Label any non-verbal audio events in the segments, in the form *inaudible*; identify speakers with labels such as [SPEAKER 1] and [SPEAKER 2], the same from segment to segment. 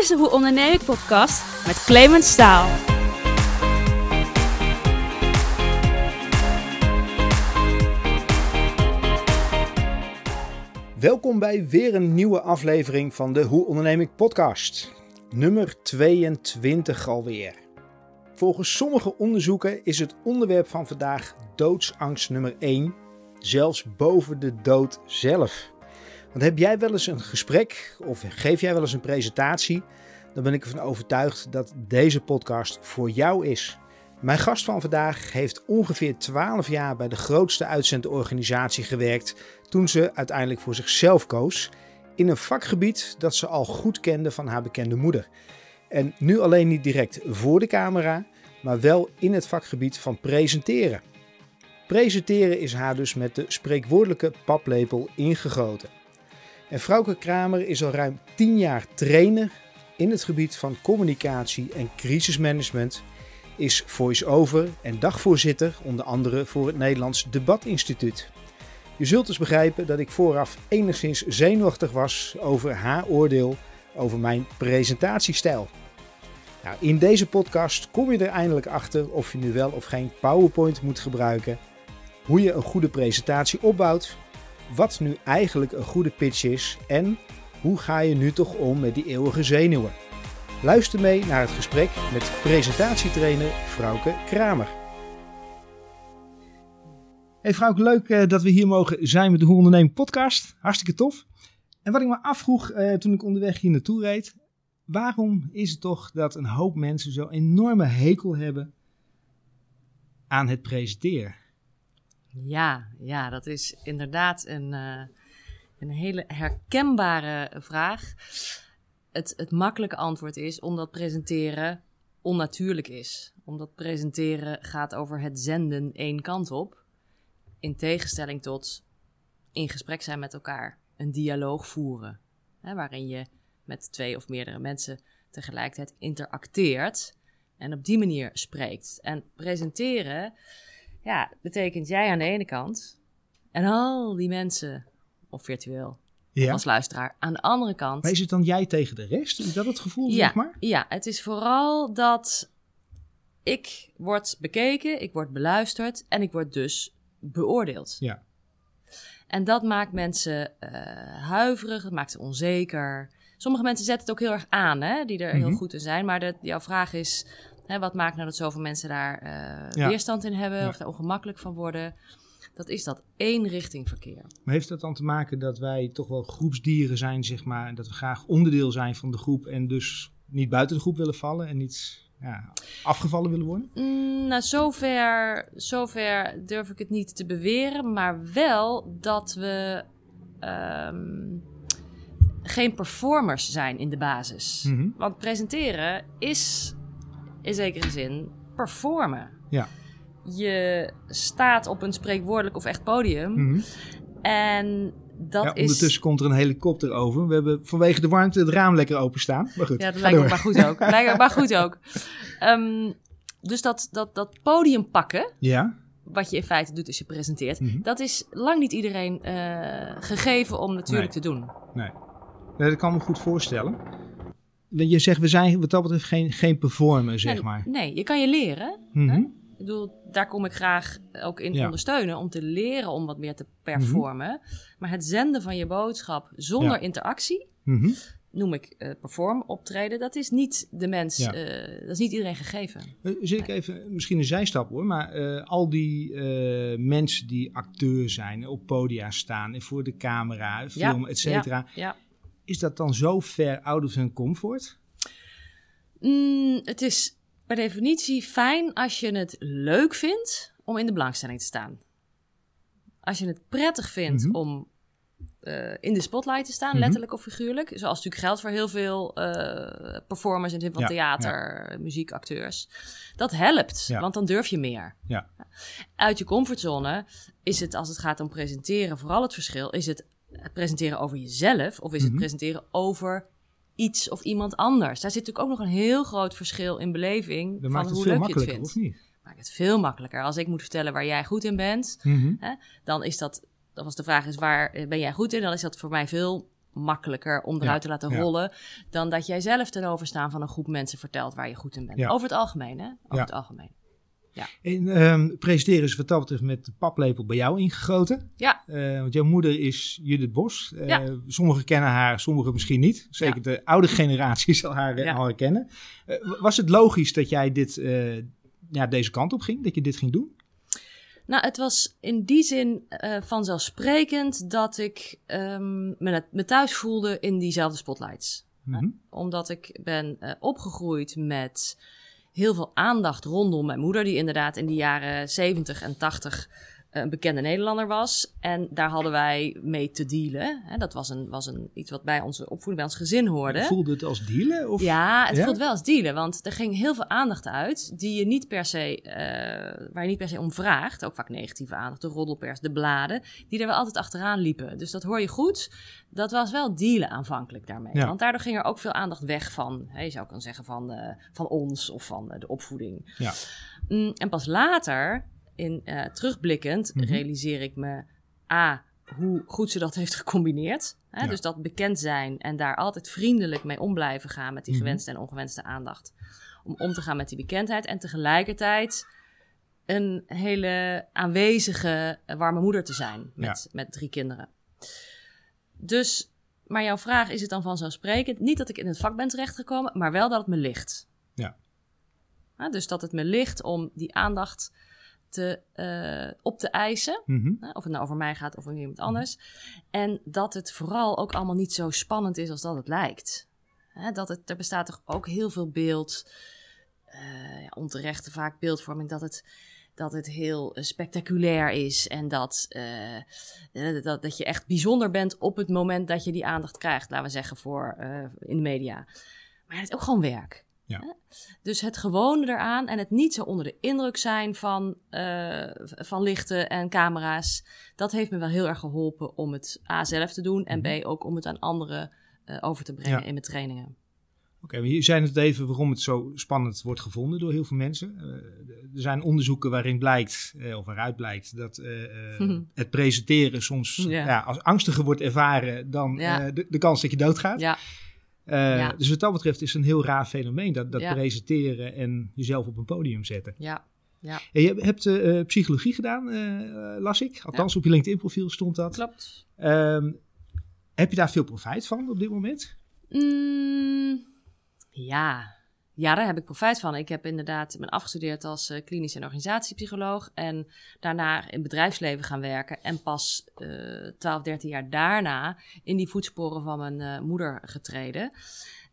[SPEAKER 1] is de Hoe Onderneem ik podcast met Clemens Staal.
[SPEAKER 2] Welkom bij weer een nieuwe aflevering van de Hoe Onderneem ik podcast. Nummer 22 alweer. Volgens sommige onderzoeken is het onderwerp van vandaag doodsangst nummer 1, zelfs boven de dood zelf. Want heb jij wel eens een gesprek of geef jij wel eens een presentatie, dan ben ik ervan overtuigd dat deze podcast voor jou is. Mijn gast van vandaag heeft ongeveer 12 jaar bij de grootste uitzendorganisatie gewerkt toen ze uiteindelijk voor zichzelf koos in een vakgebied dat ze al goed kende van haar bekende moeder. En nu alleen niet direct voor de camera, maar wel in het vakgebied van presenteren. Presenteren is haar dus met de spreekwoordelijke paplepel ingegoten. En Frauke Kramer is al ruim 10 jaar trainer in het gebied van communicatie en crisismanagement, is voice-over en dagvoorzitter onder andere voor het Nederlands Debatinstituut. Je zult dus begrijpen dat ik vooraf enigszins zenuwachtig was over haar oordeel over mijn presentatiestijl. Nou, in deze podcast kom je er eindelijk achter of je nu wel of geen PowerPoint moet gebruiken, hoe je een goede presentatie opbouwt, wat nu eigenlijk een goede pitch is en hoe ga je nu toch om met die eeuwige zenuwen. Luister mee naar het gesprek met presentatietrainer Frauke Kramer. Hey Frauke, leuk uh, dat we hier mogen zijn met de Hoe Ondernemen podcast. Hartstikke tof. En wat ik me afvroeg uh, toen ik onderweg hier naartoe reed, waarom is het toch dat een hoop mensen zo'n enorme hekel hebben aan het presenteren?
[SPEAKER 3] Ja, ja, dat is inderdaad een, uh, een hele herkenbare vraag. Het, het makkelijke antwoord is omdat presenteren onnatuurlijk is. Omdat presenteren gaat over het zenden één kant op. In tegenstelling tot in gesprek zijn met elkaar. Een dialoog voeren. Hè, waarin je met twee of meerdere mensen tegelijkertijd interacteert. En op die manier spreekt. En presenteren ja, betekent jij aan de ene kant en al die mensen, of virtueel, ja. als luisteraar, aan de andere kant.
[SPEAKER 2] Maar is het dan jij tegen de rest? Is dat het gevoel,
[SPEAKER 3] ja,
[SPEAKER 2] zeg maar?
[SPEAKER 3] Ja, het is vooral dat ik word bekeken, ik word beluisterd en ik word dus beoordeeld.
[SPEAKER 2] Ja.
[SPEAKER 3] En dat maakt mensen uh, huiverig, het maakt ze onzeker. Sommige mensen zetten het ook heel erg aan, hè, die er heel
[SPEAKER 2] Mhm.
[SPEAKER 3] goed in zijn. Maar de, jouw vraag is, hè, wat maakt nou dat zoveel mensen daar eh,
[SPEAKER 2] Ja.
[SPEAKER 3] weerstand in hebben
[SPEAKER 2] Ja.
[SPEAKER 3] of daar ongemakkelijk van worden? Dat is dat één richting verkeer.
[SPEAKER 2] Maar heeft dat dan te maken dat wij toch wel groepsdieren zijn, zeg maar, en dat we graag onderdeel zijn van de groep en dus niet buiten de groep willen vallen en niet ja, afgevallen willen worden?
[SPEAKER 3] Mm, nou, zover, zover durf ik het niet te beweren, maar wel dat we ehm, geen performers zijn in de basis.
[SPEAKER 2] Mhm.
[SPEAKER 3] Want presenteren is in zekere zin performen.
[SPEAKER 2] Ja.
[SPEAKER 3] Je staat op een spreekwoordelijk of echt podium
[SPEAKER 2] Mhm.
[SPEAKER 3] en dat
[SPEAKER 2] ja,
[SPEAKER 3] is...
[SPEAKER 2] ondertussen komt er een helikopter over. We hebben vanwege de warmte het raam lekker openstaan. Maar goed,
[SPEAKER 3] Ja, dat *laughs* lijkt me maar goed ook. lijkt me maar goed ook. Dus dat, dat, dat podium pakken,
[SPEAKER 2] Ja,
[SPEAKER 3] wat je in feite doet als je presenteert,
[SPEAKER 2] Mhm.
[SPEAKER 3] dat is lang niet iedereen eh, gegeven om natuurlijk
[SPEAKER 2] Nee.
[SPEAKER 3] te doen.
[SPEAKER 2] nee. Nee, dat kan me goed voorstellen. Je zegt, we zijn wat dat betreft geen, geen performer, zeg
[SPEAKER 3] nee,
[SPEAKER 2] maar.
[SPEAKER 3] Nee, je kan je leren.
[SPEAKER 2] Mhm.
[SPEAKER 3] Ik bedoel, daar kom ik graag ook in
[SPEAKER 2] Ja.
[SPEAKER 3] ondersteunen om te leren om wat meer te performen. Maar het zenden van je boodschap zonder
[SPEAKER 2] Ja.
[SPEAKER 3] interactie,
[SPEAKER 2] Mhm.
[SPEAKER 3] noem ik eh, perform optreden, dat is niet de mens,
[SPEAKER 2] Ja.
[SPEAKER 3] eh, dat is niet iedereen gegeven.
[SPEAKER 2] Eh, Zit ik even, misschien een zijstap hoor, maar al die mensen die acteur zijn, op podia staan, en voor de camera, filmen, et cetera.
[SPEAKER 3] Ja.
[SPEAKER 2] Is dat dan zo ver out of hun comfort?
[SPEAKER 3] Mm, het is per definitie fijn als je het leuk vindt om in de belangstelling te staan. Als je het prettig vindt
[SPEAKER 2] Mhm.
[SPEAKER 3] om eh, in de spotlight te staan,
[SPEAKER 2] Mhm.
[SPEAKER 3] letterlijk of figuurlijk. Zoals natuurlijk geldt voor heel veel eh, performers in de zin van
[SPEAKER 2] Ja,
[SPEAKER 3] theater, muziekacteurs. Dat helpt,
[SPEAKER 2] Ja.
[SPEAKER 3] want dan durf je meer.
[SPEAKER 2] Ja.
[SPEAKER 3] Uit je comfortzone is het, als het gaat om presenteren, vooral het verschil, is het het presenteren over jezelf of is het
[SPEAKER 2] Mhm.
[SPEAKER 3] presenteren over iets of iemand anders. Daar zit natuurlijk ook nog een heel groot verschil in beleving van hoe leuk je het vindt.
[SPEAKER 2] of niet?
[SPEAKER 3] Maakt het veel makkelijker. Als ik moet vertellen waar jij goed in bent,
[SPEAKER 2] Mhm.
[SPEAKER 3] dan is dat, als de vraag is waar ben jij goed in, dan is dat voor mij veel makkelijker om
[SPEAKER 2] Ja,
[SPEAKER 3] eruit te laten
[SPEAKER 2] ja.
[SPEAKER 3] rollen dan dat jij zelf ten overstaan van een groep mensen vertelt waar je goed in bent.
[SPEAKER 2] Ja.
[SPEAKER 3] Over het algemeen, hè? Over het algemeen.
[SPEAKER 2] En ehm, presenteren is wat dat betreft met de paplepel bij jou ingegoten.
[SPEAKER 3] Ja.
[SPEAKER 2] Eh, want jouw moeder is Judith Bos.
[SPEAKER 3] Ja.
[SPEAKER 2] Sommigen kennen haar, sommigen misschien niet. Zeker
[SPEAKER 3] Ja.
[SPEAKER 2] de oude generatie *laughs* zal haar eh,
[SPEAKER 3] Ja.
[SPEAKER 2] al herkennen. Was het logisch dat jij dit, ja, deze kant op ging? Dat je dit ging doen?
[SPEAKER 3] Nou, het was in die zin vanzelfsprekend dat ik ehm, me, me thuis voelde in diezelfde spotlights.
[SPEAKER 2] Mhm.
[SPEAKER 3] Omdat ik ben opgegroeid met heel veel aandacht rondom mijn moeder, die inderdaad in de jaren 70 en 80 een bekende Nederlander was. En daar hadden wij mee te dealen. Hè, dat was, een, was een, iets wat bij onze opvoeding, bij ons gezin hoorde.
[SPEAKER 2] Voelde het als dealen? Of?
[SPEAKER 3] Ja, het
[SPEAKER 2] Ja?
[SPEAKER 3] voelt wel als dealen, want er ging heel veel aandacht uit die je niet per se, eh, waar je niet per se om vraagt. Ook vaak negatieve aandacht, de roddelpers, de bladen, die er wel altijd achteraan liepen. Dus dat hoor je goed. Dat was wel dealen aanvankelijk daarmee.
[SPEAKER 2] Ja.
[SPEAKER 3] Want daardoor ging er ook veel aandacht weg van, hè, je zou kunnen zeggen, van, eh, van ons of van eh, de opvoeding.
[SPEAKER 2] Ja.
[SPEAKER 3] Mm, en pas later, in, eh, terugblikkend,
[SPEAKER 2] Mhm.
[SPEAKER 3] realiseer ik me, A, hoe goed ze dat heeft gecombineerd. Hè?
[SPEAKER 2] Ja.
[SPEAKER 3] Dus dat bekend zijn en daar altijd vriendelijk mee om blijven gaan met die
[SPEAKER 2] Mhm.
[SPEAKER 3] gewenste en ongewenste aandacht. Om om te gaan met die bekendheid en tegelijkertijd een hele aanwezige, eh, warme moeder te zijn met, met drie kinderen. Dus, maar jouw vraag is het dan vanzelfsprekend? Niet dat ik in het vak ben terechtgekomen, maar wel dat het me ligt.
[SPEAKER 2] Ja.
[SPEAKER 3] Ja, dus dat het me ligt om die aandacht te, eh, op te eisen.
[SPEAKER 2] Mhm.
[SPEAKER 3] Hè, Of het nou over mij gaat of over iemand anders. En dat het vooral ook allemaal niet zo spannend is als dat het lijkt. Hè, dat het, er bestaat toch ook heel veel beeld, eh, ja, onterechte vaak beeldvorming, dat het, dat het heel eh, spectaculair is. En dat, dat, dat je echt bijzonder bent op het moment dat je die aandacht krijgt, laten we zeggen, voor, in de media. Maar het is ook gewoon werk.
[SPEAKER 2] Ja.
[SPEAKER 3] Dus het gewone eraan en het niet zo onder de indruk zijn van, eh, van lichten en camera's. Dat heeft me wel heel erg geholpen om het A zelf te doen. En
[SPEAKER 2] Mhm.
[SPEAKER 3] B ook om het aan anderen eh, over te brengen
[SPEAKER 2] Ja.
[SPEAKER 3] in mijn trainingen.
[SPEAKER 2] Oké, je zei het even waarom het zo spannend wordt gevonden door heel veel mensen. Eh, er zijn onderzoeken waarin blijkt, of waaruit blijkt, dat
[SPEAKER 3] Mhm.
[SPEAKER 2] het presenteren soms
[SPEAKER 3] Ja.
[SPEAKER 2] ja. als angstiger wordt ervaren dan
[SPEAKER 3] Ja.
[SPEAKER 2] de, de kans dat je doodgaat.
[SPEAKER 3] Ja, Ja.
[SPEAKER 2] Dus wat dat betreft is het een heel raar fenomeen, dat, dat
[SPEAKER 3] Ja.
[SPEAKER 2] presenteren en jezelf op een podium zetten.
[SPEAKER 3] ja.
[SPEAKER 2] En je hebt eh, psychologie gedaan, eh, las ik. Althans, op je LinkedIn-profiel stond dat.
[SPEAKER 3] klopt.
[SPEAKER 2] Ehm, heb je daar veel profijt van op dit moment?
[SPEAKER 3] Mm, ja. Ja, daar heb ik profijt van. Ik heb inderdaad ben afgestudeerd als eh, klinisch en organisatiepsycholoog. En daarna in het bedrijfsleven gaan werken. En pas eh 12, 13 jaar daarna in die voetsporen van mijn eh, moeder getreden.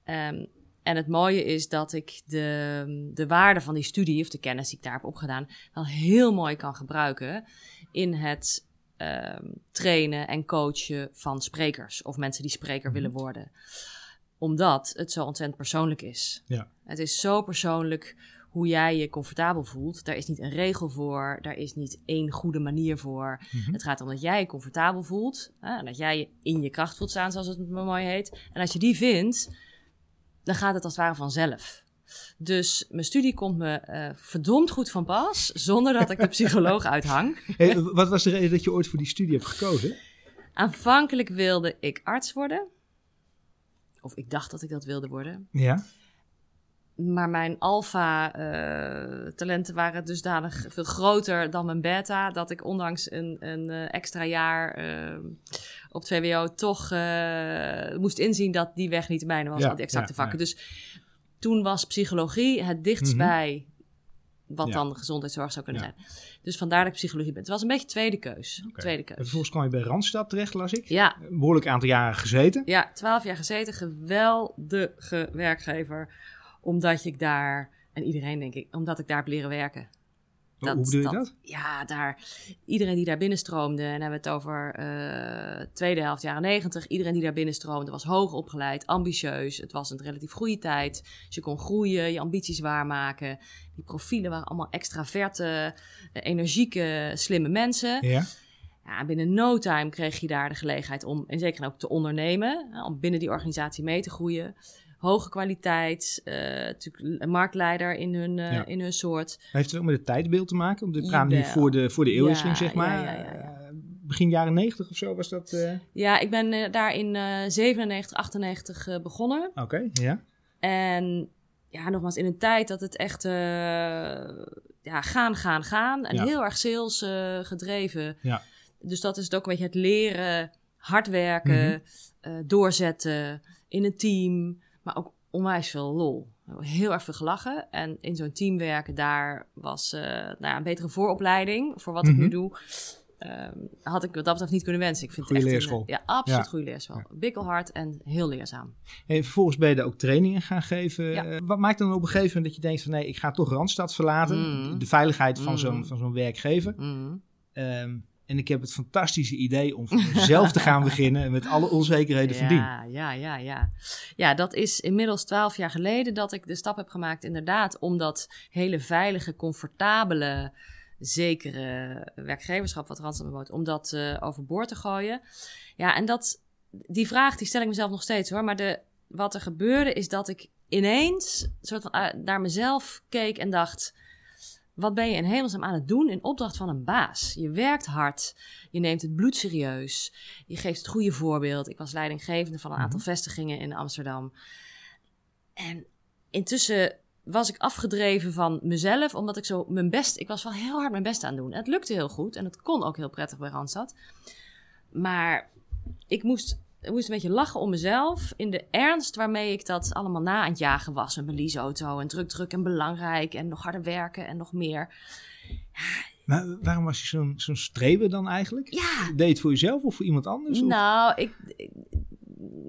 [SPEAKER 3] Ehm, en het mooie is dat ik de, de waarde van die studie, of de kennis die ik daar heb opgedaan, wel heel mooi kan gebruiken in het ehm, trainen en coachen van sprekers of mensen die spreker willen worden. Omdat het zo ontzettend persoonlijk is.
[SPEAKER 2] Ja.
[SPEAKER 3] Het is zo persoonlijk hoe jij je comfortabel voelt. Daar is niet een regel voor, daar is niet één goede manier voor.
[SPEAKER 2] Mhm.
[SPEAKER 3] Het gaat om dat jij je comfortabel voelt. Hè, en dat jij je in je kracht voelt staan, zoals het mooi heet. En als je die vindt, dan gaat het als het ware vanzelf. Dus mijn studie komt me eh, verdomd goed van pas, zonder dat ik de psycholoog *laughs* uithang.
[SPEAKER 2] Hey, wat was de reden dat je ooit voor die studie hebt gekozen?
[SPEAKER 3] Aanvankelijk wilde ik arts worden. Of ik dacht dat ik dat wilde worden.
[SPEAKER 2] Ja.
[SPEAKER 3] Maar mijn alfa-talenten waren dusdanig veel groter dan mijn beta. Dat ik ondanks een, een eh, extra jaar eh, op het VWO toch eh, moest inzien dat die weg niet de mijne was.
[SPEAKER 2] Ja,
[SPEAKER 3] die exacte
[SPEAKER 2] ja,
[SPEAKER 3] vakken.
[SPEAKER 2] ja.
[SPEAKER 3] Dus toen was psychologie het dichtst
[SPEAKER 2] Mhm.
[SPEAKER 3] bij wat
[SPEAKER 2] Ja.
[SPEAKER 3] dan gezondheidszorg zou kunnen
[SPEAKER 2] Ja.
[SPEAKER 3] zijn. Dus vandaar dat ik psychologie ben. Het was een beetje tweede keus. Tweede
[SPEAKER 2] En
[SPEAKER 3] keus.
[SPEAKER 2] vervolgens kwam je bij Randstad terecht, las ik.
[SPEAKER 3] Ja,
[SPEAKER 2] Een behoorlijk aantal jaren gezeten.
[SPEAKER 3] Ja, twaalf jaar gezeten. Geweldige werkgever. Omdat ik daar, en iedereen denk ik, omdat ik daar heb leren werken.
[SPEAKER 2] Hoe bedoel je dat?
[SPEAKER 3] Ja, daar, iedereen die daar binnenstroomde, en dan hebben we het over eh tweede helft jaren negentig. Iedereen die daar binnenstroomde was hoog opgeleid, ambitieus. Het was een relatief goede tijd. Dus je kon groeien, je ambities waarmaken. Die profielen waren allemaal extraverte, eh, energieke, slimme mensen.
[SPEAKER 2] Ja.
[SPEAKER 3] Ja, binnen no time kreeg je daar de gelegenheid om, en zeker ook te ondernemen, om binnen die organisatie mee te groeien. Hoge kwaliteit, eh, natuurlijk marktleider in hun, eh,
[SPEAKER 2] Ja.
[SPEAKER 3] in hun soort.
[SPEAKER 2] Heeft het ook met het tijdbeeld te maken? Want we praten nu voor de, voor de eeuwwisseling,
[SPEAKER 3] Ja,
[SPEAKER 2] zeg maar.
[SPEAKER 3] ja, ja, ja, ja.
[SPEAKER 2] Eh, begin jaren 90 of zo was dat?
[SPEAKER 3] Ja, ik ben daar in eh 97, 98 eh, begonnen.
[SPEAKER 2] Oké, ja.
[SPEAKER 3] En ja, nogmaals, in een tijd dat het echt ja, gaan, gaan, gaan. En heel erg sales gedreven.
[SPEAKER 2] Ja.
[SPEAKER 3] Dus dat is het ook een beetje het leren, hard werken,
[SPEAKER 2] Mhm.
[SPEAKER 3] doorzetten in een team. Maar ook onwijs veel lol. Heel erg veel gelachen. En in zo'n team werken, daar was eh, nou ja, een betere vooropleiding voor wat ik
[SPEAKER 2] Mhm.
[SPEAKER 3] nu doe. Ehm, had ik wat dat betreft niet kunnen wensen. Ik vind het echt
[SPEAKER 2] leerschool.
[SPEAKER 3] Een, ja, absoluut
[SPEAKER 2] Ja.
[SPEAKER 3] goede leerschool. Bikkelhard en heel leerzaam.
[SPEAKER 2] En vervolgens ben je daar ook trainingen gaan geven.
[SPEAKER 3] Ja.
[SPEAKER 2] Eh, Wat maakt dan op een gegeven moment dat je denkt van nee, ik ga toch Randstad verlaten.
[SPEAKER 3] Mm.
[SPEAKER 2] De veiligheid van
[SPEAKER 3] Mm.
[SPEAKER 2] zo'n van zo'n werkgever.
[SPEAKER 3] Mhm.
[SPEAKER 2] Ehm, en ik heb het fantastische idee om mezelf te gaan beginnen met alle onzekerheden.
[SPEAKER 3] Ja, ja, ja, ja. Ja, dat is inmiddels twaalf jaar geleden dat ik de stap heb gemaakt, inderdaad, om dat hele veilige, comfortabele, zekere werkgeverschap wat Randstad me bood, om dat eh, overboord te gooien. Ja, en dat, die vraag die stel ik mezelf nog steeds hoor, maar de, wat er gebeurde is dat ik ineens soort van, eh, naar mezelf keek en dacht... Wat ben je in hemelsnaam aan het doen in opdracht van een baas? Je werkt hard, je neemt het bloed serieus, je geeft het goede voorbeeld. Ik was leidinggevende van een aantal vestigingen in Amsterdam. En intussen was ik afgedreven van mezelf, omdat ik zo mijn best... Ik was wel heel hard mijn best aan het doen. Het lukte heel goed en het kon ook heel prettig bij Randstad. Maar ik moest, ik moest een beetje lachen om mezelf in de ernst waarmee ik dat allemaal na aan het jagen was. Met mijn leaseauto en druk, druk en belangrijk en nog harder werken en nog meer.
[SPEAKER 2] Maar waarom was je zo'n zo'n streber dan eigenlijk?
[SPEAKER 3] Ja,
[SPEAKER 2] Deed het voor jezelf of voor iemand anders? of-
[SPEAKER 3] Nou, ik, ik-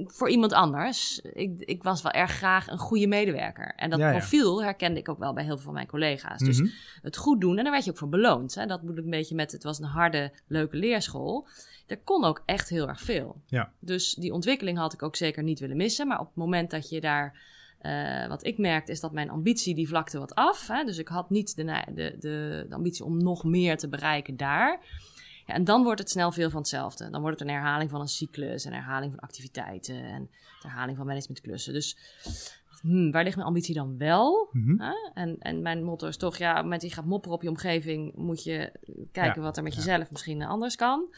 [SPEAKER 3] voor iemand anders. Ik, ik was wel erg graag een goede medewerker. En dat
[SPEAKER 2] Ja, ja.
[SPEAKER 3] profiel herkende ik ook wel bij heel veel van mijn collega's. Dus
[SPEAKER 2] Mhm.
[SPEAKER 3] het goed doen, en daar werd je ook voor beloond. Hè? Dat bedoel ik een beetje met, het was een harde, leuke leerschool. Er kon ook echt heel erg veel.
[SPEAKER 2] Ja.
[SPEAKER 3] Dus die ontwikkeling had ik ook zeker niet willen missen. Maar op het moment dat je daar... eh, wat ik merkte is dat mijn ambitie, die vlakte wat af. Hè? Dus ik had niet de, de, de, de ambitie om nog meer te bereiken daar. Ja, en dan wordt het snel veel van hetzelfde. Dan wordt het een herhaling van een cyclus, een herhaling van activiteiten en een herhaling van managementklussen. Dus hmm, waar ligt mijn ambitie dan wel?
[SPEAKER 2] Mhm.
[SPEAKER 3] En, en mijn motto is toch, ja, op het moment dat je gaat mopperen op je omgeving, moet je kijken wat er met jezelf misschien anders kan.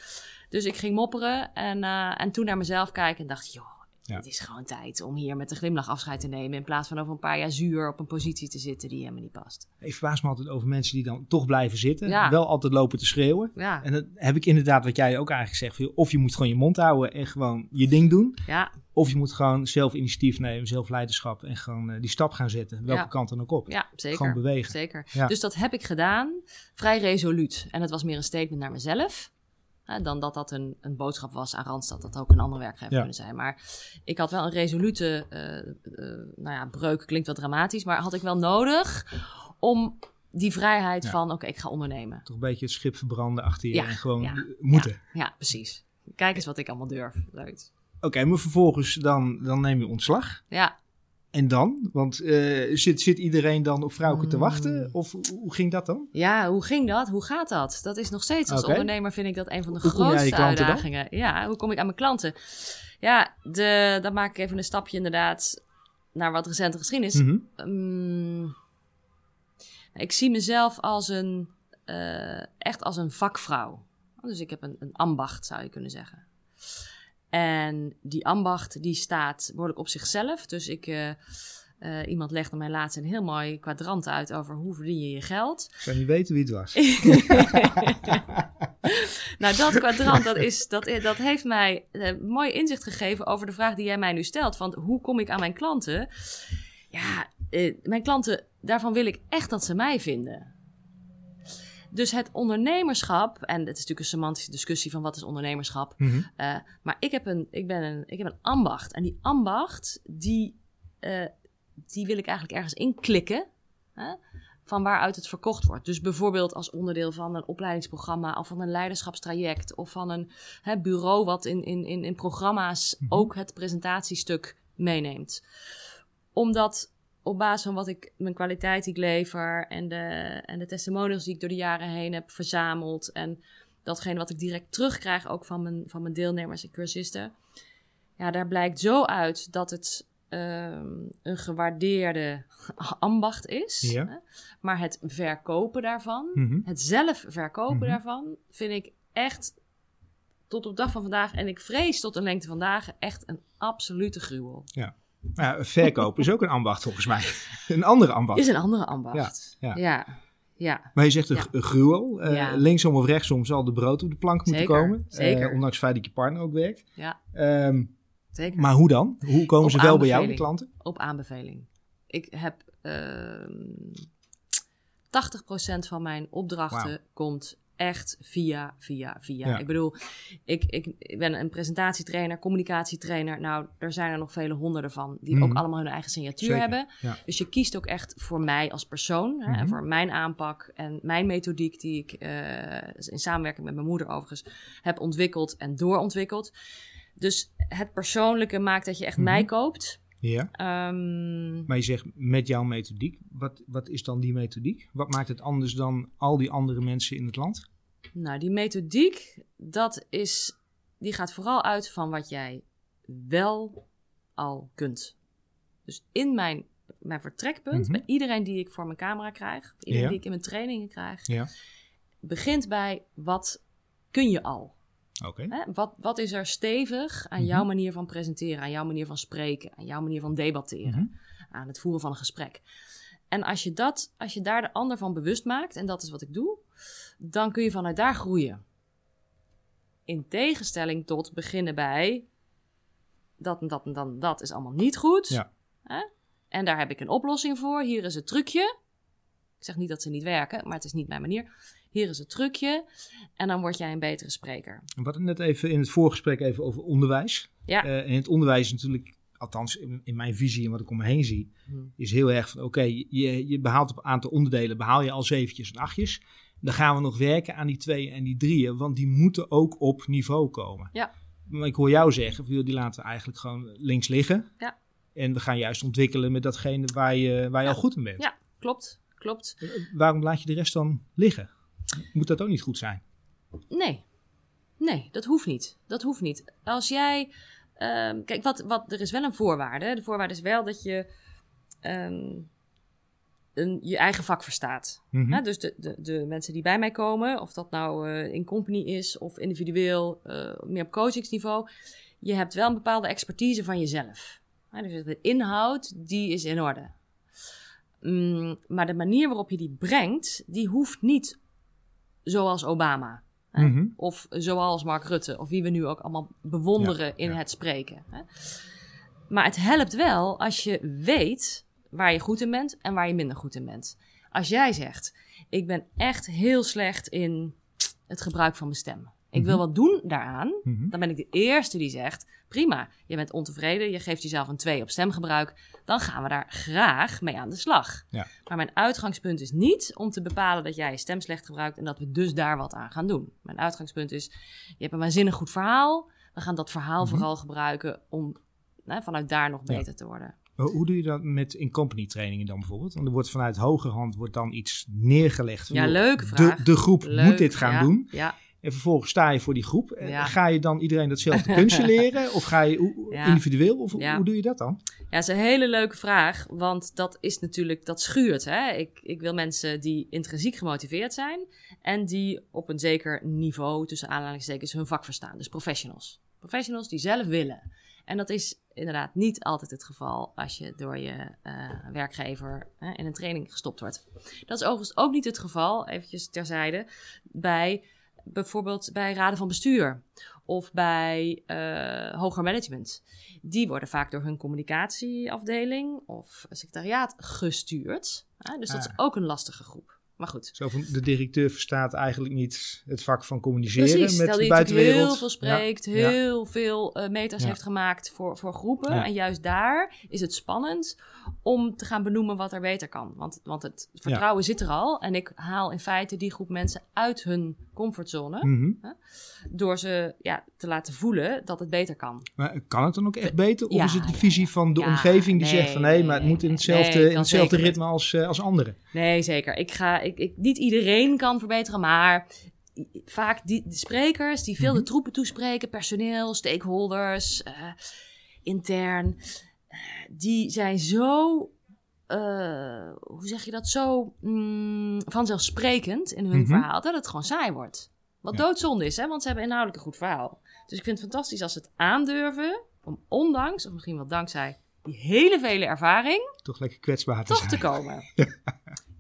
[SPEAKER 3] Dus ik ging mopperen en, eh, en toen naar mezelf kijken en dacht, joh,
[SPEAKER 2] Ja.
[SPEAKER 3] het is gewoon tijd om hier met een glimlach afscheid te nemen in plaats van over een paar jaar zuur op een positie te zitten die helemaal niet past.
[SPEAKER 2] Ik verbaas me altijd over mensen die dan toch blijven zitten.
[SPEAKER 3] Ja.
[SPEAKER 2] Wel altijd lopen te schreeuwen.
[SPEAKER 3] Ja,
[SPEAKER 2] En dan heb ik inderdaad wat jij ook eigenlijk zegt. Of je moet gewoon je mond houden en gewoon je ding doen.
[SPEAKER 3] ja,
[SPEAKER 2] Of je moet gewoon zelf initiatief nemen, zelf leiderschap. En gewoon eh, die stap gaan zetten. Welke
[SPEAKER 3] Ja.
[SPEAKER 2] kant dan ook op.
[SPEAKER 3] ja, zeker.
[SPEAKER 2] Gewoon bewegen.
[SPEAKER 3] Zeker. Dus dat heb ik gedaan, vrij resoluut. En het was meer een statement naar mezelf. Hè, dan dat dat een, een boodschap was aan Randstad. Dat ook een ander werkgever
[SPEAKER 2] Ja.
[SPEAKER 3] kunnen zijn. Maar ik had wel een resolute, eh, eh, nou ja, breuk klinkt wel dramatisch. Maar had ik wel nodig om die vrijheid
[SPEAKER 2] Ja.
[SPEAKER 3] van, oké, ik ga ondernemen.
[SPEAKER 2] Toch een beetje het schip verbranden achter je
[SPEAKER 3] Ja,
[SPEAKER 2] en gewoon
[SPEAKER 3] ja,
[SPEAKER 2] moeten.
[SPEAKER 3] Ja, precies. Kijk eens wat ik allemaal durf. Leuk.
[SPEAKER 2] Oké, maar vervolgens dan, dan neem je ontslag.
[SPEAKER 3] Ja,
[SPEAKER 2] En dan? Want eh, zit, zit iedereen dan op vrouwke te wachten? Of hoe- ging dat dan?
[SPEAKER 3] Ja, hoe ging dat? Hoe gaat dat? Dat is nog steeds als ondernemer vind ik dat een van de
[SPEAKER 2] Hoe
[SPEAKER 3] grootste
[SPEAKER 2] dan?
[SPEAKER 3] uitdagingen. Ja, hoe kom ik aan mijn klanten? Ja, de, dan maak ik even een stapje inderdaad naar wat recente geschiedenis.
[SPEAKER 2] Mhm.
[SPEAKER 3] Mm, ik zie mezelf als een, eh, echt als een vakvrouw. Dus ik heb een, een ambacht, zou je kunnen zeggen. En die ambacht, die staat behoorlijk op zichzelf. Dus ik, eh, eh, iemand legde mij laatst een heel mooi kwadrant uit over hoe verdien je je geld.
[SPEAKER 2] Ik zou niet weten wie het was. *laughs*
[SPEAKER 3] nou, dat kwadrant, dat, is, dat, dat heeft mij eh, mooi inzicht gegeven over de vraag die jij mij nu stelt. Van hoe kom ik aan mijn klanten? Ja, eh, mijn klanten, daarvan wil ik echt dat ze mij vinden. Dus het ondernemerschap, en het is natuurlijk een semantische discussie van wat is ondernemerschap. Eh, maar ik heb, een, ik, ben een, ik heb een ambacht. En die ambacht, die, eh, die wil ik eigenlijk ergens inklikken. Hè? van waaruit het verkocht wordt. Dus bijvoorbeeld als onderdeel van een opleidingsprogramma of van een leiderschapstraject of van een hè, bureau wat in, in, in, in programma's
[SPEAKER 2] Mhm.
[SPEAKER 3] ook het presentatiestuk meeneemt. Omdat op basis van wat ik, mijn kwaliteit die ik lever en de, en de testimonials die ik door de jaren heen heb verzameld en datgene wat ik direct terugkrijg ook van mijn, van mijn deelnemers en cursisten. Ja, daar blijkt zo uit dat het ehm, een gewaardeerde *laughs* ambacht is.
[SPEAKER 2] Ja.
[SPEAKER 3] Hè? Maar het verkopen daarvan,
[SPEAKER 2] Mhm.
[SPEAKER 3] het zelf verkopen
[SPEAKER 2] Mhm.
[SPEAKER 3] daarvan, vind ik echt tot op dag van vandaag, en ik vrees tot de lengte van dagen, echt een absolute gruwel.
[SPEAKER 2] Ja, verkoop is ook een ambacht volgens mij. Een andere ambacht.
[SPEAKER 3] Is een andere ambacht.
[SPEAKER 2] Ja,
[SPEAKER 3] Ja,
[SPEAKER 2] ja.
[SPEAKER 3] ja.
[SPEAKER 2] Maar je zegt een,
[SPEAKER 3] Ja.
[SPEAKER 2] gruwel. Eh,
[SPEAKER 3] Ja.
[SPEAKER 2] Linksom of rechtsom zal de brood op de plank moeten
[SPEAKER 3] Zeker,
[SPEAKER 2] komen.
[SPEAKER 3] zeker.
[SPEAKER 2] Eh, ondanks het feit dat je partner ook werkt.
[SPEAKER 3] ja
[SPEAKER 2] Ehm,
[SPEAKER 3] zeker.
[SPEAKER 2] maar hoe dan? Hoe komen
[SPEAKER 3] Op
[SPEAKER 2] ze wel bij jou,
[SPEAKER 3] aanbeveling.
[SPEAKER 2] klanten?
[SPEAKER 3] Op aanbeveling. Ik heb ehm 80% van mijn opdrachten komt echt via, via, via.
[SPEAKER 2] Ja.
[SPEAKER 3] Ik bedoel, ik, ik, ben een presentatietrainer, communicatietrainer. Nou, er zijn er nog vele honderden van die
[SPEAKER 2] Mhm.
[SPEAKER 3] ook allemaal hun eigen signatuur
[SPEAKER 2] Zeker,
[SPEAKER 3] hebben.
[SPEAKER 2] ja.
[SPEAKER 3] Dus je kiest ook echt voor mij als persoon hè, en
[SPEAKER 2] Mhm.
[SPEAKER 3] voor mijn aanpak en mijn methodiek die ik eh, in samenwerking met mijn moeder overigens heb ontwikkeld en doorontwikkeld. Dus het persoonlijke maakt dat je echt
[SPEAKER 2] Mhm.
[SPEAKER 3] mij koopt.
[SPEAKER 2] Ja.
[SPEAKER 3] Ehm,
[SPEAKER 2] Maar je zegt met jouw methodiek. Wat, wat is dan die methodiek? Wat maakt het anders dan al die andere mensen in het land?
[SPEAKER 3] nou, die methodiek, dat is, die gaat vooral uit van wat jij wel al kunt. Dus in mijn, mijn vertrekpunt,
[SPEAKER 2] Mhm.
[SPEAKER 3] bij iedereen die ik voor mijn camera krijg, iedereen
[SPEAKER 2] Ja.
[SPEAKER 3] die ik in mijn trainingen krijg,
[SPEAKER 2] Ja.
[SPEAKER 3] begint bij wat kun je al?
[SPEAKER 2] Oké.
[SPEAKER 3] Wat, wat is er stevig aan
[SPEAKER 2] Mhm.
[SPEAKER 3] jouw manier van presenteren, aan jouw manier van spreken, aan jouw manier van debatteren, aan het voeren van een gesprek? En als je, dat, als je daar de ander van bewust maakt, en dat is wat ik doe, dan kun je vanuit daar groeien. In tegenstelling tot beginnen bij dat en dat en dat, en dat is allemaal niet goed.
[SPEAKER 2] Ja.
[SPEAKER 3] Hè? En daar heb ik een oplossing voor. Hier is het trucje. Ik zeg niet dat ze niet werken, maar het is niet mijn manier. Hier is het trucje. En dan word jij een betere spreker.
[SPEAKER 2] We hadden net even in het voorgesprek even over onderwijs.
[SPEAKER 3] Ja.
[SPEAKER 2] Eh, en het onderwijs is natuurlijk, althans in, in mijn visie en wat ik om me heen zie,
[SPEAKER 3] Hm.
[SPEAKER 2] is heel erg van oké, je, je behaalt op een aantal onderdelen, behaal je al zeventjes en achtjes. Dan gaan we nog werken aan die tweeën en die drieën, want die moeten ook op niveau komen.
[SPEAKER 3] Ja.
[SPEAKER 2] Maar ik hoor jou zeggen, die laten we eigenlijk gewoon links liggen.
[SPEAKER 3] Ja.
[SPEAKER 2] En we gaan juist ontwikkelen met datgene waar je, waar je
[SPEAKER 3] Ja.
[SPEAKER 2] al goed in bent.
[SPEAKER 3] Ja, klopt. Klopt.
[SPEAKER 2] Eh, Waarom laat je de rest dan liggen? Moet dat ook niet goed zijn?
[SPEAKER 3] Nee. Nee, dat hoeft niet. Dat hoeft niet. Als jij. ehm, kijk, wat, wat, er is wel een voorwaarde. De voorwaarde is wel dat je ehm, een, je eigen vak verstaat.
[SPEAKER 2] Mhm.
[SPEAKER 3] Dus de, de, de mensen die bij mij komen, of dat nou eh, in company is of individueel, eh, meer op coachingsniveau, je hebt wel een bepaalde expertise van jezelf. Dus de inhoud, die is in orde. Mm, maar de manier waarop je die brengt, die hoeft niet zoals Obama. Hè?
[SPEAKER 2] Mhm.
[SPEAKER 3] Of zoals Mark Rutte, of wie we nu ook allemaal bewonderen
[SPEAKER 2] Ja,
[SPEAKER 3] in
[SPEAKER 2] ja.
[SPEAKER 3] het spreken. Hè? Maar het helpt wel als je weet waar je goed in bent en waar je minder goed in bent. Als jij zegt, ik ben echt heel slecht in het gebruik van mijn stem. Ik wil
[SPEAKER 2] Mhm.
[SPEAKER 3] wat doen daaraan.
[SPEAKER 2] Mhm.
[SPEAKER 3] Dan ben ik de eerste die zegt, prima, je bent ontevreden, je geeft jezelf een 2 op stemgebruik. Dan gaan we daar graag mee aan de slag.
[SPEAKER 2] Ja.
[SPEAKER 3] Maar mijn uitgangspunt is niet om te bepalen dat jij je stem slecht gebruikt en dat we dus daar wat aan gaan doen. Mijn uitgangspunt is, je hebt een waanzinnig goed verhaal. We gaan dat verhaal
[SPEAKER 2] Mhm.
[SPEAKER 3] vooral gebruiken om hè, vanuit daar nog
[SPEAKER 2] Ja.
[SPEAKER 3] beter te worden.
[SPEAKER 2] Hoe doe je dat met in-company trainingen dan bijvoorbeeld? Want er wordt vanuit hogerhand wordt dan iets neergelegd.
[SPEAKER 3] Ja, leuke
[SPEAKER 2] de,
[SPEAKER 3] vraag.
[SPEAKER 2] de groep
[SPEAKER 3] Leuk,
[SPEAKER 2] moet dit gaan
[SPEAKER 3] ja,
[SPEAKER 2] doen.
[SPEAKER 3] Ja,
[SPEAKER 2] En vervolgens sta je voor die groep. En
[SPEAKER 3] Ja.
[SPEAKER 2] Ga je dan iedereen datzelfde kunstje leren? *laughs* Of ga je
[SPEAKER 3] Ja.
[SPEAKER 2] individueel? Of hoe-
[SPEAKER 3] Ja.
[SPEAKER 2] hoe doe je dat dan?
[SPEAKER 3] Ja, dat is een hele leuke vraag, want dat is natuurlijk, dat schuurt. Hè? Ik, ik wil mensen die intrinsiek gemotiveerd zijn en die op een zeker niveau, tussen aanhalingstekens, hun vak verstaan. Dus professionals. Professionals die zelf willen. En dat is inderdaad niet altijd het geval als je door je eh, werkgever in een training gestopt wordt. Dat is overigens ook niet het geval, eventjes terzijde, bij bijvoorbeeld bij raden van bestuur of bij eh, hoger management. Die worden vaak door hun communicatieafdeling of secretariaat gestuurd. Hè? Dus dat is
[SPEAKER 2] Ah.
[SPEAKER 3] ook een lastige groep. Maar goed.
[SPEAKER 2] Zo van, de directeur verstaat eigenlijk niet het vak van communiceren
[SPEAKER 3] Precies,
[SPEAKER 2] met de buitenwereld.
[SPEAKER 3] heel veel spreekt,
[SPEAKER 2] Ja, ja.
[SPEAKER 3] heel veel eh, meters
[SPEAKER 2] Ja.
[SPEAKER 3] heeft gemaakt voor, voor groepen. En juist daar is het spannend om te gaan benoemen wat er beter kan. Want, want het vertrouwen zit er al. En ik haal in feite die groep mensen uit hun comfortzone.
[SPEAKER 2] Mhm.
[SPEAKER 3] Door ze ja, te laten voelen dat het beter kan.
[SPEAKER 2] Maar kan het dan ook echt beter? Of is het de visie van de omgeving die
[SPEAKER 3] nee,
[SPEAKER 2] zegt van nee,
[SPEAKER 3] nee,
[SPEAKER 2] maar het moet in hetzelfde, in hetzelfde ritme als, eh, als anderen?
[SPEAKER 3] Nee, zeker. Ik ga, ik, ik, niet iedereen kan verbeteren, maar vaak die de sprekers die veel
[SPEAKER 2] Mhm.
[SPEAKER 3] de troepen toespreken, personeel, stakeholders, eh, intern, eh, die zijn zo, eh, hoe zeg je dat, zo mm, vanzelfsprekend in hun
[SPEAKER 2] Mhm.
[SPEAKER 3] verhaal dat het gewoon saai wordt. Wat
[SPEAKER 2] Ja.
[SPEAKER 3] doodzonde is, hè? want ze hebben inhoudelijk een goed verhaal. Dus ik vind het fantastisch als ze het aandurven om ondanks, of misschien wel dankzij, die hele vele ervaring
[SPEAKER 2] Toch lekker kwetsbaar te
[SPEAKER 3] toch
[SPEAKER 2] zijn.
[SPEAKER 3] te komen. *laughs*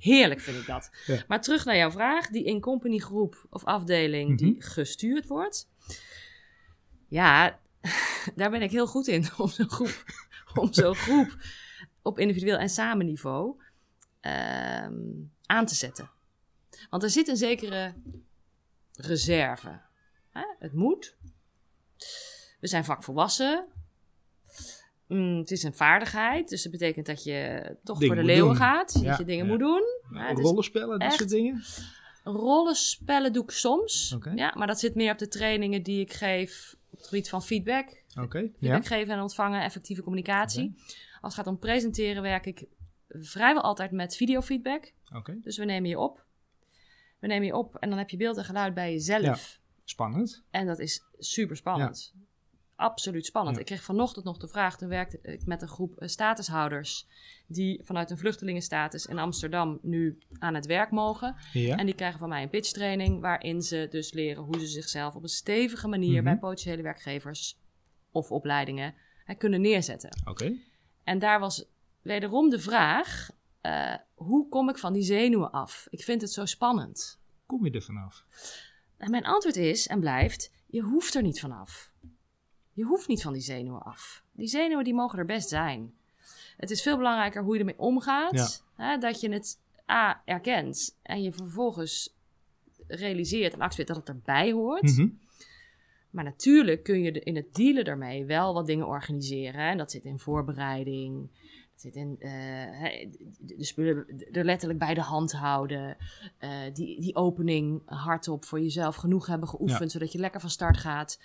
[SPEAKER 3] Heerlijk vind ik dat.
[SPEAKER 2] Ja.
[SPEAKER 3] Maar terug naar jouw vraag. Die in-company groep of afdeling
[SPEAKER 2] Mhm.
[SPEAKER 3] die gestuurd wordt. Ja, *laughs* daar ben ik heel goed in. Om zo'n groep, *laughs* om zo'n groep op individueel en samen niveau ehm, aan te zetten. Want er zit een zekere reserve. Hè? Het moet. We zijn vakvolwassen. Mm, het is een vaardigheid, dus dat betekent dat je toch voor de leeuwen
[SPEAKER 2] doen.
[SPEAKER 3] gaat.
[SPEAKER 2] Ja,
[SPEAKER 3] Dat je dingen
[SPEAKER 2] ja.
[SPEAKER 3] moet doen. Ja, het is-
[SPEAKER 2] Rollenspellen, dat soort dingen?
[SPEAKER 3] rollenspellen doe ik soms. Ja, maar dat zit meer op de trainingen die ik geef op het gebied van feedback.
[SPEAKER 2] Oké,
[SPEAKER 3] Feedback
[SPEAKER 2] ja.
[SPEAKER 3] geven en ontvangen, effectieve communicatie. Als het gaat om presenteren werk ik vrijwel altijd met videofeedback.
[SPEAKER 2] Oké,
[SPEAKER 3] Dus we nemen je op. We nemen je op en dan heb je beeld en geluid bij jezelf.
[SPEAKER 2] spannend.
[SPEAKER 3] En dat is super spannend. Absoluut spannend.
[SPEAKER 2] Ja.
[SPEAKER 3] Ik kreeg vanochtend nog de vraag. Toen werkte ik met een groep eh, statushouders. die vanuit een vluchtelingenstatus in Amsterdam nu aan het werk mogen.
[SPEAKER 2] Ja.
[SPEAKER 3] En die krijgen van mij een pitchtraining. waarin ze dus leren hoe ze zichzelf op een stevige manier.
[SPEAKER 2] Mhm.
[SPEAKER 3] bij potentiële werkgevers of opleidingen hè, kunnen neerzetten.
[SPEAKER 2] Oké.
[SPEAKER 3] En daar was wederom de vraag: eh, hoe kom ik van die zenuwen af? Ik vind het zo spannend.
[SPEAKER 2] Kom je er vanaf?
[SPEAKER 3] En mijn antwoord is en blijft: je hoeft er niet vanaf. Je hoeft niet van die zenuwen af. Die zenuwen die mogen er best zijn. Het is veel belangrijker hoe je ermee omgaat. Hè, dat je het A erkent en je vervolgens realiseert en accepteert dat het erbij hoort.
[SPEAKER 2] Mhm.
[SPEAKER 3] Maar natuurlijk kun je in het dealen daarmee wel wat dingen organiseren. En dat zit in voorbereiding. Dat zit in eh, de spullen er letterlijk bij de hand houden. eh, die, die opening hardop voor jezelf genoeg hebben geoefend. Zodat je lekker van start gaat.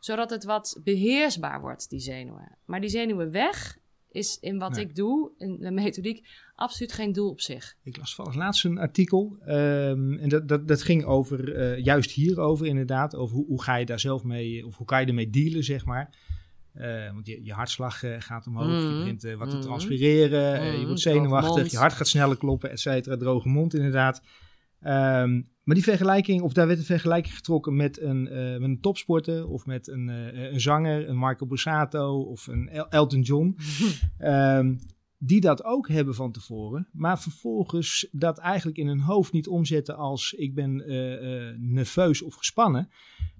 [SPEAKER 3] Zodat het wat beheersbaar wordt, die zenuwen. Maar die zenuwen weg is in wat
[SPEAKER 2] Nee.
[SPEAKER 3] ik doe, in de methodiek, absoluut geen doel op zich.
[SPEAKER 2] Ik las als laatst een artikel. ehm, en dat, dat, dat ging over, eh, juist hierover inderdaad. Over hoe, hoe ga je daar zelf mee, of hoe kan je ermee dealen, zeg maar. Eh, want je, je hartslag eh, gaat omhoog, je
[SPEAKER 3] Mhm.
[SPEAKER 2] begint wat te
[SPEAKER 3] Mhm.
[SPEAKER 2] transpireren, je
[SPEAKER 3] Mhm,
[SPEAKER 2] wordt
[SPEAKER 3] droge
[SPEAKER 2] zenuwachtig, je hart gaat sneller kloppen, et cetera. Droge mond inderdaad. Ehm, maar die vergelijking, of daar werd een vergelijking getrokken met een, eh, met een topsporter of met een, eh, een zanger, een Marco Borsato of een El- Elton John. *laughs* Ehm, die dat ook hebben van tevoren, maar vervolgens dat eigenlijk in hun hoofd niet omzetten als ik ben eh, nerveus of gespannen,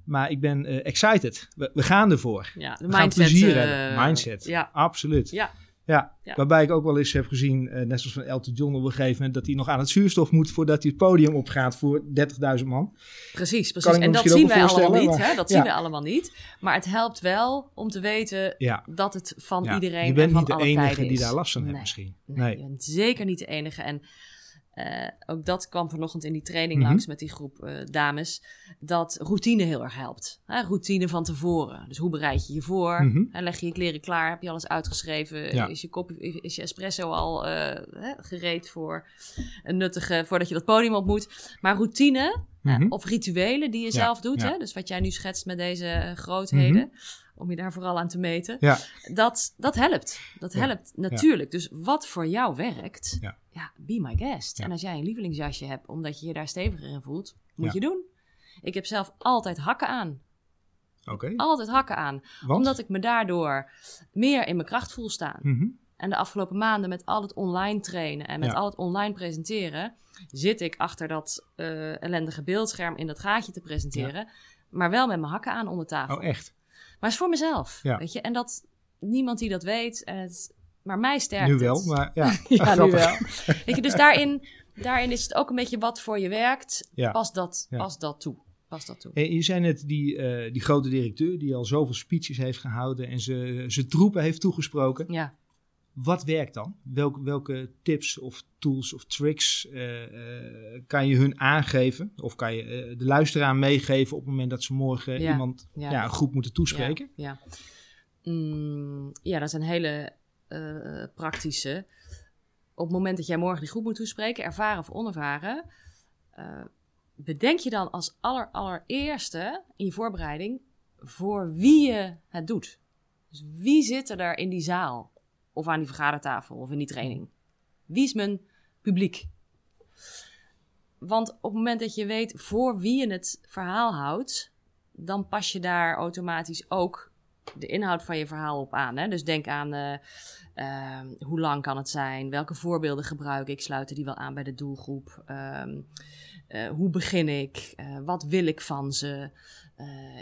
[SPEAKER 2] maar ik ben excited. We, we gaan ervoor.
[SPEAKER 3] Ja, de
[SPEAKER 2] We gaan
[SPEAKER 3] mindset.
[SPEAKER 2] plezier hebben. Mindset.
[SPEAKER 3] Ja,
[SPEAKER 2] Absoluut.
[SPEAKER 3] ja.
[SPEAKER 2] Ja,
[SPEAKER 3] Ja.
[SPEAKER 2] waarbij ik ook wel eens heb gezien, eh, net zoals van Elton John op een gegeven moment, dat hij nog aan het zuurstof moet voordat hij het podium opgaat voor 30.000 man.
[SPEAKER 3] Precies, precies. En dat zien wij allemaal niet. Hè? Dat
[SPEAKER 2] ja.
[SPEAKER 3] zien wij allemaal niet. Maar het helpt wel om te weten
[SPEAKER 2] Ja,
[SPEAKER 3] dat het van
[SPEAKER 2] ja.
[SPEAKER 3] iedereen
[SPEAKER 2] je bent
[SPEAKER 3] en van
[SPEAKER 2] niet de
[SPEAKER 3] alle
[SPEAKER 2] enige
[SPEAKER 3] tijden
[SPEAKER 2] die
[SPEAKER 3] is.
[SPEAKER 2] daar last van
[SPEAKER 3] Nee.
[SPEAKER 2] heeft misschien.
[SPEAKER 3] Nee,
[SPEAKER 2] Nee.
[SPEAKER 3] je bent zeker niet de enige. En eh, ook dat kwam vanochtend in die training
[SPEAKER 2] Mhm.
[SPEAKER 3] langs met die groep eh, dames. Dat routine heel erg helpt. Hè? Routine van tevoren. Dus hoe bereid je je voor? En leg je je kleren klaar? Heb je alles uitgeschreven?
[SPEAKER 2] Ja.
[SPEAKER 3] Is, je koffie, is je espresso al eh, hè, gereed voor een nuttige, voordat je dat podium op moet? Maar routine
[SPEAKER 2] Mhm.
[SPEAKER 3] of rituelen die je
[SPEAKER 2] Ja,
[SPEAKER 3] zelf doet,
[SPEAKER 2] ja.
[SPEAKER 3] hè? dus wat jij nu schetst met deze grootheden,
[SPEAKER 2] Mhm.
[SPEAKER 3] om je daar vooral aan te meten,
[SPEAKER 2] Ja.
[SPEAKER 3] dat, dat helpt. Dat
[SPEAKER 2] Ja,
[SPEAKER 3] helpt natuurlijk. Dus wat voor jou werkt,
[SPEAKER 2] Ja.
[SPEAKER 3] Ja, be my guest.
[SPEAKER 2] Ja.
[SPEAKER 3] En als jij een lievelingsjasje hebt, omdat je je daar steviger in voelt, moet
[SPEAKER 2] Ja.
[SPEAKER 3] je doen. Ik heb zelf altijd hakken aan.
[SPEAKER 2] Oké.
[SPEAKER 3] Altijd hakken aan.
[SPEAKER 2] Want?
[SPEAKER 3] Omdat ik me daardoor meer in mijn kracht voel staan.
[SPEAKER 2] Mhm.
[SPEAKER 3] En de afgelopen maanden met al het online trainen en met
[SPEAKER 2] Ja.
[SPEAKER 3] al het online presenteren, zit ik achter dat eh, ellendige beeldscherm in dat gaatje te presenteren. Maar wel met mijn hakken aan onder tafel.
[SPEAKER 2] Oh, echt?
[SPEAKER 3] Maar het is voor mezelf. Weet je? En dat niemand die dat weet. En het, maar mij sterkt
[SPEAKER 2] Nu wel,
[SPEAKER 3] het.
[SPEAKER 2] maar ja. *laughs*
[SPEAKER 3] ja, nu wel. Weet je, dus daarin, daarin is het ook een beetje wat voor je werkt.
[SPEAKER 2] Ja.
[SPEAKER 3] Pas, dat,
[SPEAKER 2] Ja.
[SPEAKER 3] pas dat toe. Pas dat toe.
[SPEAKER 2] En je zei net die, eh, die grote directeur die al zoveel speeches heeft gehouden en ze, ze troepen heeft toegesproken.
[SPEAKER 3] Ja.
[SPEAKER 2] Wat werkt dan? Welke, welke tips of tools of tricks eh, eh, kan je hun aangeven? Of kan je de luisteraar meegeven op het moment dat ze morgen
[SPEAKER 3] Ja,
[SPEAKER 2] iemand,
[SPEAKER 3] ja.
[SPEAKER 2] een groep moeten toespreken?
[SPEAKER 3] Ja, ja. Mm, ja dat is een hele eh, praktische. Op het moment dat jij morgen die groep moet toespreken, ervaren of onervaren, eh, bedenk je dan als aller, allereerste in je voorbereiding voor wie je het doet. Dus wie zit er daar in die zaal? Of aan die vergadertafel of in die training? Wie is mijn publiek? Want op het moment dat je weet voor wie je het verhaal houdt, dan pas je daar automatisch ook de inhoud van je verhaal op aan. Hè? Dus denk aan eh, ehm, hoe lang kan het zijn, welke voorbeelden gebruik ik, sluiten die wel aan bij de doelgroep, Ehm, eh, hoe begin ik, Eh, wat wil ik van ze,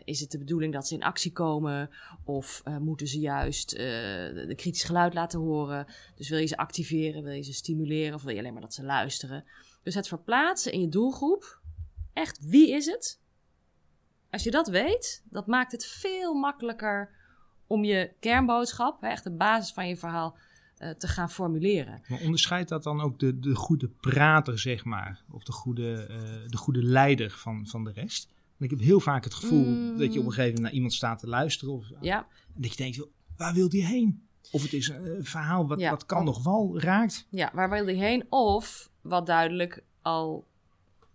[SPEAKER 3] is het de bedoeling dat ze in actie komen of moeten ze juist de kritisch geluid laten horen? Dus wil je ze activeren, wil je ze stimuleren of wil je alleen maar dat ze luisteren? Dus het verplaatsen in je doelgroep, echt wie is het? Als je dat weet, dat maakt het veel makkelijker om je kernboodschap, hè, echt de basis van je verhaal, eh, te gaan formuleren.
[SPEAKER 2] Maar onderscheidt dat dan ook de, de goede prater, zeg maar? Of de goede, eh, de goede leider van, van de rest? Want ik heb heel vaak het gevoel
[SPEAKER 3] Mm.
[SPEAKER 2] dat je op een gegeven moment naar iemand staat te luisteren. Of,
[SPEAKER 3] Ja,
[SPEAKER 2] en dat je denkt, waar wil die heen? Of het is een eh, verhaal wat,
[SPEAKER 3] Ja.
[SPEAKER 2] wat kan nog wel raakt.
[SPEAKER 3] ja waar wil je heen? Of wat duidelijk al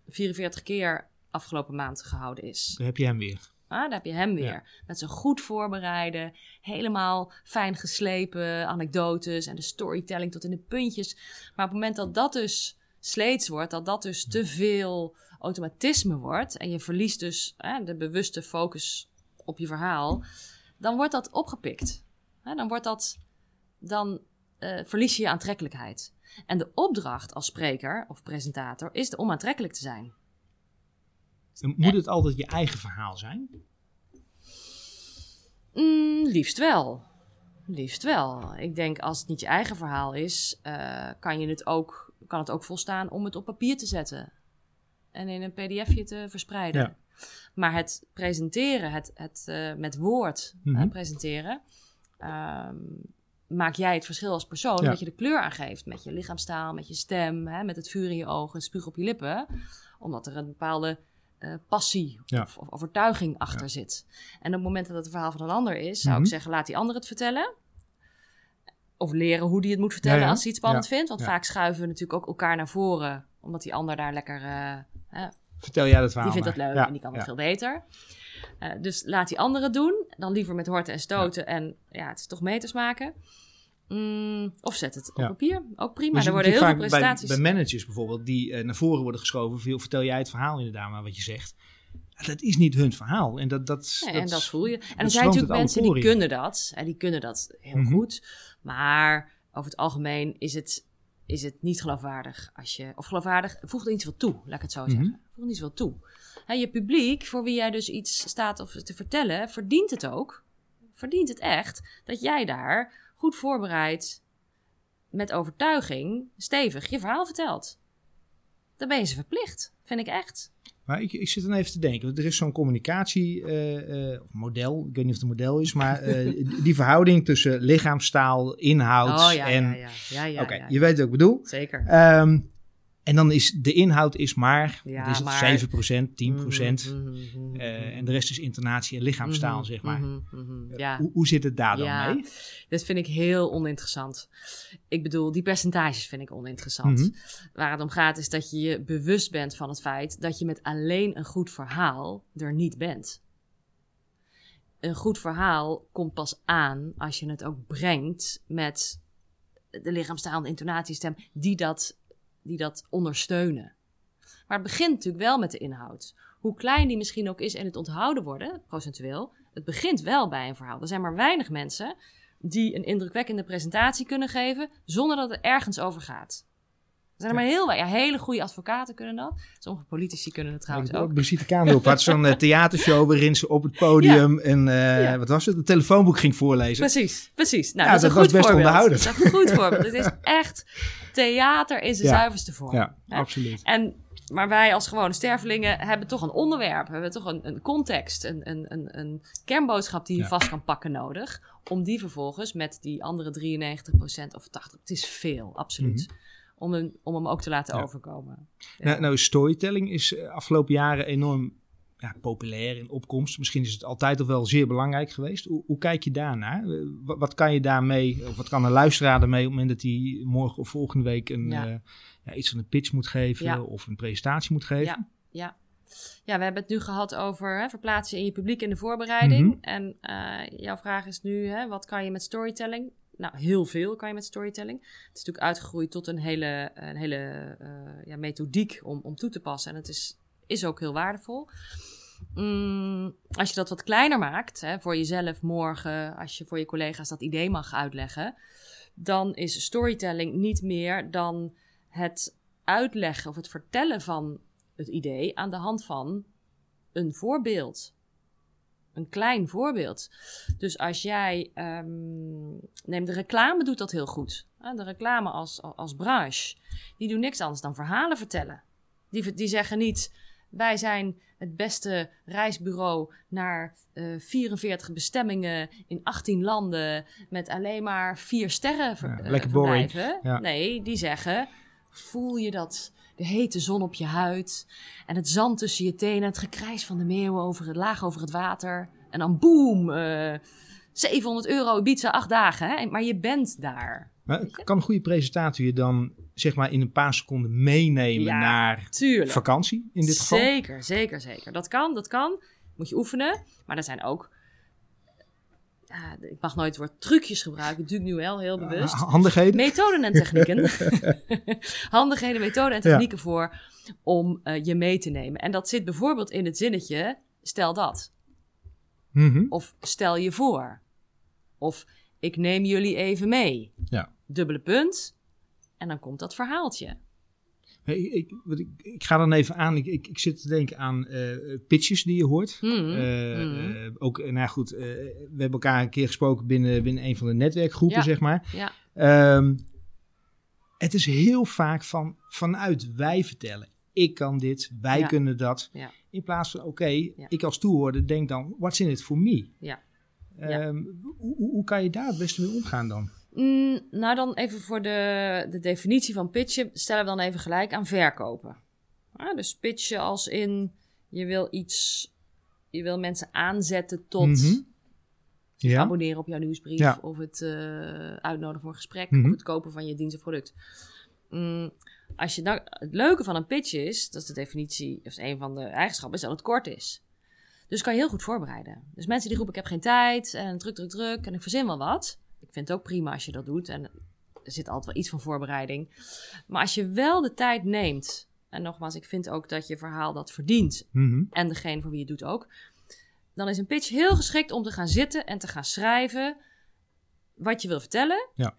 [SPEAKER 3] 44 keer afgelopen maand gehouden is.
[SPEAKER 2] Dan heb je hem weer.
[SPEAKER 3] Ah, daar heb je hem weer.
[SPEAKER 2] Ja.
[SPEAKER 3] Met zijn goed voorbereiden, helemaal fijn geslepen anekdotes en de storytelling tot in de puntjes. Maar op het moment dat dat dus sleets wordt, dat dat dus te veel automatisme wordt en je verliest dus hè, de bewuste focus op je verhaal, dan wordt dat opgepikt. Hè, dan wordt dat, dan eh, verlies je je aantrekkelijkheid. En de opdracht als spreker of presentator is om aantrekkelijk te zijn.
[SPEAKER 2] Dan moet het altijd je eigen verhaal zijn.
[SPEAKER 3] Mm, liefst wel. Liefst wel. Ik denk als het niet je eigen verhaal is, eh, kan, je het ook, kan het ook volstaan om het op papier te zetten. En in een pdfje te verspreiden.
[SPEAKER 2] Ja.
[SPEAKER 3] Maar het presenteren, het, het eh, met woord eh,
[SPEAKER 2] Mhm.
[SPEAKER 3] presenteren, ehm, maak jij het verschil als persoon.
[SPEAKER 2] Ja.
[SPEAKER 3] Dat je de kleur aangeeft met je lichaamstaal, met je stem, hè, met het vuur in je ogen, het spuug op je lippen. Omdat er een bepaalde eh, passie
[SPEAKER 2] Ja.
[SPEAKER 3] of, of overtuiging achter zit. En op het moment dat het een verhaal van een ander is, zou
[SPEAKER 2] Mhm.
[SPEAKER 3] ik zeggen, laat die ander het vertellen. Of leren hoe die het moet vertellen
[SPEAKER 2] Ja,
[SPEAKER 3] als hij het spannend vindt. Want vaak schuiven we natuurlijk ook elkaar naar voren. Omdat die ander daar lekker... eh,
[SPEAKER 2] Vertel jij dat verhaal
[SPEAKER 3] die vindt dat leuk en die kan het veel beter. Eh, dus laat die anderen doen. Dan liever met horten en stoten. En ja, het is toch meters maken. Mm, of zet het op papier. Ook prima. Er worden heel veel
[SPEAKER 2] vaak bij, bij managers bijvoorbeeld, die eh, naar voren worden geschoven. Veel, vertel jij het verhaal inderdaad maar wat je zegt. Dat is niet hun verhaal. En dat, dat,
[SPEAKER 3] Nee, en dat voel je. En er
[SPEAKER 2] dat
[SPEAKER 3] zijn natuurlijk mensen die kunnen dat. En die kunnen dat heel
[SPEAKER 2] Mhm.
[SPEAKER 3] goed. Maar over het algemeen is het, is het niet geloofwaardig. Als je, of geloofwaardig, voegt er niet zoveel toe, laat ik het zo
[SPEAKER 2] Mhm.
[SPEAKER 3] zeggen. Voegt niet zoveel toe. Hè, je publiek, voor wie jij dus iets staat of te vertellen, verdient het ook. Verdient het echt dat jij daar goed voorbereid, met overtuiging, stevig je verhaal vertelt. Dan ben je ze verplicht, vind ik echt.
[SPEAKER 2] Maar ik, ik zit dan even te denken. Want er is zo'n communicatiemodel. ik weet niet of het een model is. Maar eh, *laughs* die verhouding tussen lichaamstaal, inhoud
[SPEAKER 3] oh ja,
[SPEAKER 2] en...
[SPEAKER 3] ja, ja. ja, ja,
[SPEAKER 2] Oké, je weet wat ik bedoel.
[SPEAKER 3] Zeker.
[SPEAKER 2] Ehm, en dan is de inhoud is maar,
[SPEAKER 3] Ja,
[SPEAKER 2] is het,
[SPEAKER 3] maar-
[SPEAKER 2] 7%, 10%.
[SPEAKER 3] Mhm, mhm, mhm,
[SPEAKER 2] eh, en de rest is intonatie en lichaamstaal, zeg maar.
[SPEAKER 3] Ja,
[SPEAKER 2] Hoe, hoe zit het daar dan
[SPEAKER 3] Ja.
[SPEAKER 2] mee?
[SPEAKER 3] dit vind ik heel oninteressant. Ik bedoel, die percentages vind ik oninteressant.
[SPEAKER 2] Mhm.
[SPEAKER 3] Waar het om gaat is dat je je bewust bent van het feit dat je met alleen een goed verhaal er niet bent. Een goed verhaal komt pas aan als je het ook brengt met de lichaamstaal de intonatiestem die dat, die dat ondersteunen. Maar het begint natuurlijk wel met de inhoud. Hoe klein die misschien ook is en het onthouden worden, procentueel, het begint wel bij een verhaal. Er zijn maar weinig mensen die een indrukwekkende presentatie kunnen geven zonder dat het ergens over gaat. Er zijn er maar heel weinig. Ja, hele goede advocaten kunnen dat. Sommige politici kunnen het trouwens ook.
[SPEAKER 2] Brigitte Kaandorp had zo'n eh, theatershow waarin ze op het podium en eh,
[SPEAKER 3] Ja.
[SPEAKER 2] wat was het, een telefoonboek ging voorlezen.
[SPEAKER 3] Precies, precies. Nou,
[SPEAKER 2] Ja,
[SPEAKER 3] dat is
[SPEAKER 2] dat
[SPEAKER 3] een
[SPEAKER 2] was
[SPEAKER 3] goed
[SPEAKER 2] best
[SPEAKER 3] voorbeeld.
[SPEAKER 2] onderhoudend.
[SPEAKER 3] Dat is een goed *laughs* voorbeeld. Het is echt theater in zijn
[SPEAKER 2] Ja.
[SPEAKER 3] zuiverste vorm.
[SPEAKER 2] Ja, absoluut.
[SPEAKER 3] En, maar wij als gewone stervelingen hebben toch een onderwerp, hebben toch een, een context, een, een, een, een kernboodschap die je
[SPEAKER 2] Ja.
[SPEAKER 3] vast kan pakken nodig. Om die vervolgens met die andere 93% of 80%, het is veel, absoluut. Om, hem, om hem ook te laten.
[SPEAKER 2] Ja.
[SPEAKER 3] overkomen.
[SPEAKER 2] Nou, nou, storytelling is eh, afgelopen jaren enorm ja, populair in opkomst. Misschien is het altijd al wel zeer belangrijk geweest. Hoe, hoe kijk je daarnaar? Eh, wat, wat kan je daarmee, of wat kan een luisteraar ermee op het moment dat hij morgen of volgende week een,
[SPEAKER 3] Ja.
[SPEAKER 2] eh, ja, iets van een pitch moet geven of een presentatie moet geven?
[SPEAKER 3] Ja, ja. ja, we hebben het nu gehad over hè, verplaatsen in je publiek in de voorbereiding.
[SPEAKER 2] Mhm.
[SPEAKER 3] En jouw vraag is nu, hè, wat kan je met storytelling? Nou, heel veel kan je met storytelling. Het is natuurlijk uitgegroeid tot een hele, een hele eh, ja, methodiek om, om toe te passen. En het is, is ook heel waardevol. Mm, als je dat wat kleiner maakt, hè, voor jezelf morgen, als je voor je collega's dat idee mag uitleggen, dan is storytelling niet meer dan het uitleggen of het vertellen van het idee aan de hand van een voorbeeld. Een klein voorbeeld. Dus als jij. Um, neem de reclame doet dat heel goed. De reclame als, als branche. Die doen niks anders dan verhalen vertellen. Die, die zeggen niet. Wij zijn het beste reisbureau naar uh, 44 bestemmingen in 18 landen. Met alleen maar vier sterren ver,
[SPEAKER 2] ja, lekker boring.
[SPEAKER 3] Ja. Nee, die zeggen. Voel je dat de hete zon op je huid en het zand tussen je tenen, het gekrijs van de meeuwen over het laag over het water. En dan boem, uh, 700 euro Ibiza, acht dagen. Hè? Maar je bent daar.
[SPEAKER 2] Maar kan een goede presentator je dan zeg maar in een paar seconden meenemen
[SPEAKER 3] Ja,
[SPEAKER 2] naar
[SPEAKER 3] Tuurlijk.
[SPEAKER 2] vakantie in dit geval?
[SPEAKER 3] Zeker, zeker, zeker. Dat kan, dat kan. Moet je oefenen. Maar er zijn ook. Ik mag nooit het woord trucjes gebruiken. Ik nu wel heel bewust.
[SPEAKER 2] Ha- Handigheden?
[SPEAKER 3] Methoden en technieken. *laughs* *laughs* Handigheden, methoden en technieken voor om eh, je mee te nemen. En dat zit bijvoorbeeld in het zinnetje: stel dat.
[SPEAKER 2] Mhm.
[SPEAKER 3] Of stel je voor. Of ik neem jullie even mee.
[SPEAKER 2] Ja.
[SPEAKER 3] Dubbele punt. En dan komt dat verhaaltje.
[SPEAKER 2] Hey, ik, wat ik, ik ga dan even aan. Ik, ik, ik zit te denken aan eh, pitches die je hoort.
[SPEAKER 3] Hmm.
[SPEAKER 2] Eh,
[SPEAKER 3] Mhm.
[SPEAKER 2] eh, ook, nou goed, we hebben elkaar een keer gesproken binnen, binnen een van de netwerkgroepen,
[SPEAKER 3] Ja.
[SPEAKER 2] zeg maar.
[SPEAKER 3] Ja.
[SPEAKER 2] Ehm, het is heel vaak van, vanuit wij vertellen. Ik kan dit, wij
[SPEAKER 3] Ja.
[SPEAKER 2] kunnen dat. In plaats van, oké, ik als toehoorder denk dan, what's in it for me?
[SPEAKER 3] Ja.
[SPEAKER 2] Ehm, hoe, hoe- hoe kan je daar het beste mee omgaan dan?
[SPEAKER 3] Mm, nou, dan even voor de, de definitie van pitchen stellen we dan even gelijk aan verkopen. Ah, dus pitchen als in je wil iets, je wil mensen aanzetten tot
[SPEAKER 2] Mhm. Ja,
[SPEAKER 3] abonneren op jouw nieuwsbrief
[SPEAKER 2] Ja.
[SPEAKER 3] of het eh, uitnodigen voor een gesprek
[SPEAKER 2] Mhm.
[SPEAKER 3] of het kopen van je dienst of product. Mm, als je dan, het leuke van een pitch is, dat is de definitie, of een van de eigenschappen, is dat het kort is. Dus kan je heel goed voorbereiden. Dus mensen die roepen, ik heb geen tijd en druk, druk, druk en ik verzin wel wat. Ik vind het ook prima als je dat doet en er zit altijd wel iets van voorbereiding. Maar als je wel de tijd neemt, en nogmaals, ik vind ook dat je verhaal dat verdient
[SPEAKER 2] Mhm.
[SPEAKER 3] en degene voor wie je het doet ook. Dan is een pitch heel geschikt om te gaan zitten en te gaan schrijven wat je wil vertellen.
[SPEAKER 2] Ja.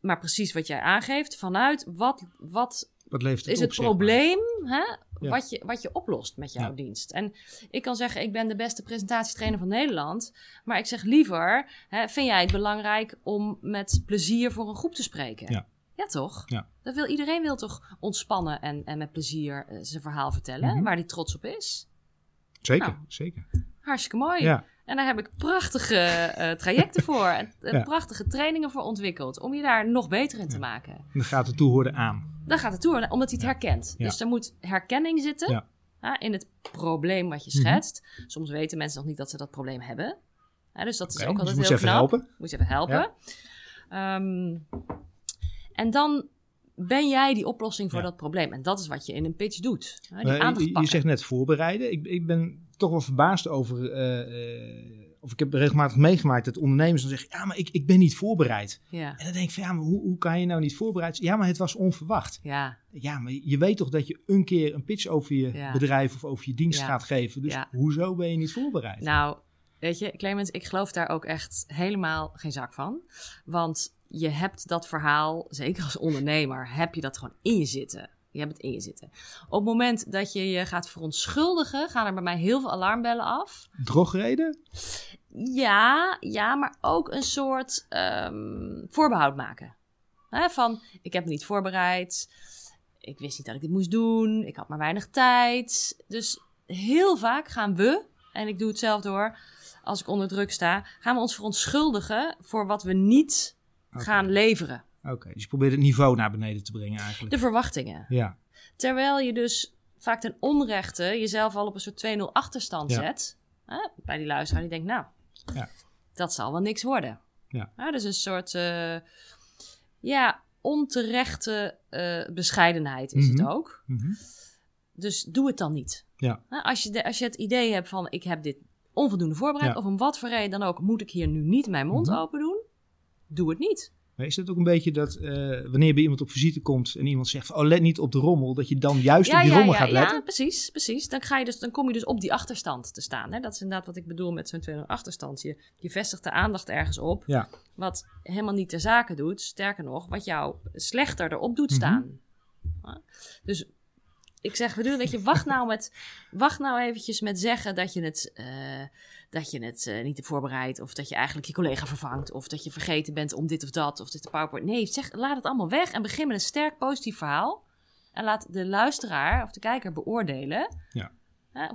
[SPEAKER 3] Maar precies wat jij aangeeft, vanuit wat, wat
[SPEAKER 2] wat levert het
[SPEAKER 3] is
[SPEAKER 2] op,
[SPEAKER 3] het
[SPEAKER 2] zeg maar?
[SPEAKER 3] probleem hè, wat, je, wat je oplost met jouw
[SPEAKER 2] Ja.
[SPEAKER 3] dienst. En ik kan zeggen, ik ben de beste presentatietrainer van Nederland. Maar ik zeg liever, hè, vind jij het belangrijk om met plezier voor een groep te spreken?
[SPEAKER 2] Ja.
[SPEAKER 3] Ja, toch?
[SPEAKER 2] Ja.
[SPEAKER 3] Dat wil, iedereen wil toch ontspannen en, en met plezier eh, zijn verhaal vertellen,
[SPEAKER 2] Mhm.
[SPEAKER 3] waar hij trots op is.
[SPEAKER 2] Zeker,
[SPEAKER 3] Nou.
[SPEAKER 2] zeker.
[SPEAKER 3] Hartstikke mooi.
[SPEAKER 2] Ja.
[SPEAKER 3] En daar heb ik prachtige eh, trajecten voor. En eh,
[SPEAKER 2] Ja.
[SPEAKER 3] prachtige trainingen voor ontwikkeld. Om je daar nog beter in te maken.
[SPEAKER 2] En dan gaat de toehoorder aan.
[SPEAKER 3] Dan gaat het toe, omdat hij het herkent. Dus er moet herkenning zitten in het probleem wat je
[SPEAKER 2] Mhm.
[SPEAKER 3] schetst. Soms weten mensen nog niet dat ze dat probleem hebben. Dus dat is ook
[SPEAKER 2] dus
[SPEAKER 3] altijd
[SPEAKER 2] moet
[SPEAKER 3] heel knap.
[SPEAKER 2] helpen.
[SPEAKER 3] Moet je even helpen. Ehm, en dan ben jij die oplossing voor
[SPEAKER 2] Ja.
[SPEAKER 3] dat probleem. En dat is wat je in een pitch doet. Hè, die
[SPEAKER 2] Eh, je, je zegt net voorbereiden. Ik, ik ben toch wel verbaasd over. eh, eh, of ik heb regelmatig meegemaakt dat ondernemers dan zeggen: Ja, maar ik, ik ben niet voorbereid.
[SPEAKER 3] Ja,
[SPEAKER 2] En dan denk ik van ja, maar hoe, hoe kan je nou niet voorbereid zijn? Ja, maar het was onverwacht.
[SPEAKER 3] ja,
[SPEAKER 2] Ja, maar je weet toch dat je een keer een pitch over je
[SPEAKER 3] Ja.
[SPEAKER 2] bedrijf of over je dienst
[SPEAKER 3] Ja.
[SPEAKER 2] gaat geven. Dus hoezo ben je niet voorbereid?
[SPEAKER 3] Nou, weet je, Clemens, ik geloof daar ook echt helemaal geen zak van. Want je hebt dat verhaal, zeker als ondernemer, heb je dat gewoon in je zitten. Je hebt het in je zitten. Op het moment dat je je gaat verontschuldigen, gaan er bij mij heel veel alarmbellen af.
[SPEAKER 2] Drogreden?
[SPEAKER 3] Ja, ja, maar ook een soort ehm, voorbehoud maken. Van, ik heb me niet voorbereid. Ik wist niet dat ik dit moest doen. Ik had maar weinig tijd. Dus heel vaak gaan we, en ik doe het zelf door, als ik onder druk sta, gaan we ons verontschuldigen voor wat we niet gaan leveren.
[SPEAKER 2] Oké, dus je probeert het niveau naar beneden te brengen eigenlijk.
[SPEAKER 3] De verwachtingen.
[SPEAKER 2] Ja,
[SPEAKER 3] Terwijl je dus vaak ten onrechte jezelf al op een soort 2-0 achterstand
[SPEAKER 2] Ja.
[SPEAKER 3] zet. Hè, bij die luisteraar die denkt, nou,
[SPEAKER 2] Ja.
[SPEAKER 3] dat zal wel niks worden.
[SPEAKER 2] Ja.
[SPEAKER 3] dus een soort, eh, ja, onterechte eh, bescheidenheid is
[SPEAKER 2] Mhm.
[SPEAKER 3] het ook.
[SPEAKER 2] Mhm.
[SPEAKER 3] Dus doe het dan niet.
[SPEAKER 2] Ja.
[SPEAKER 3] Als, je de, als je het idee hebt van, ik heb dit onvoldoende voorbereid,
[SPEAKER 2] Ja.
[SPEAKER 3] of om wat voor reden dan ook, moet ik hier nu niet mijn mond
[SPEAKER 2] Mhm.
[SPEAKER 3] open doen. doe het niet.
[SPEAKER 2] Maar is het ook een beetje dat eh, wanneer bij iemand op visite komt en iemand zegt: Oh, let niet op de rommel, dat je dan juist op die rommel gaat letten?
[SPEAKER 3] Ja, precies, precies. Dan, ga je dus, dan kom je dus op die achterstand te staan. Hè? Dat is inderdaad wat ik bedoel met zo'n 200 achterstand. Je, je vestigt de aandacht ergens op, wat helemaal niet ter zake doet. Sterker nog, wat jou slechter erop doet
[SPEAKER 2] Mhm.
[SPEAKER 3] staan. Dus ik zeg, bedoel, weet je, wacht nou, met, wacht nou eventjes met zeggen dat je het, eh, dat je het eh, niet hebt voorbereid. Of dat je eigenlijk je collega vervangt. Of dat je vergeten bent om dit of dat. Of dit de PowerPoint. Nee, zeg, laat het allemaal weg en begin met een sterk positief verhaal. En laat de luisteraar of de kijker beoordelen
[SPEAKER 2] Ja.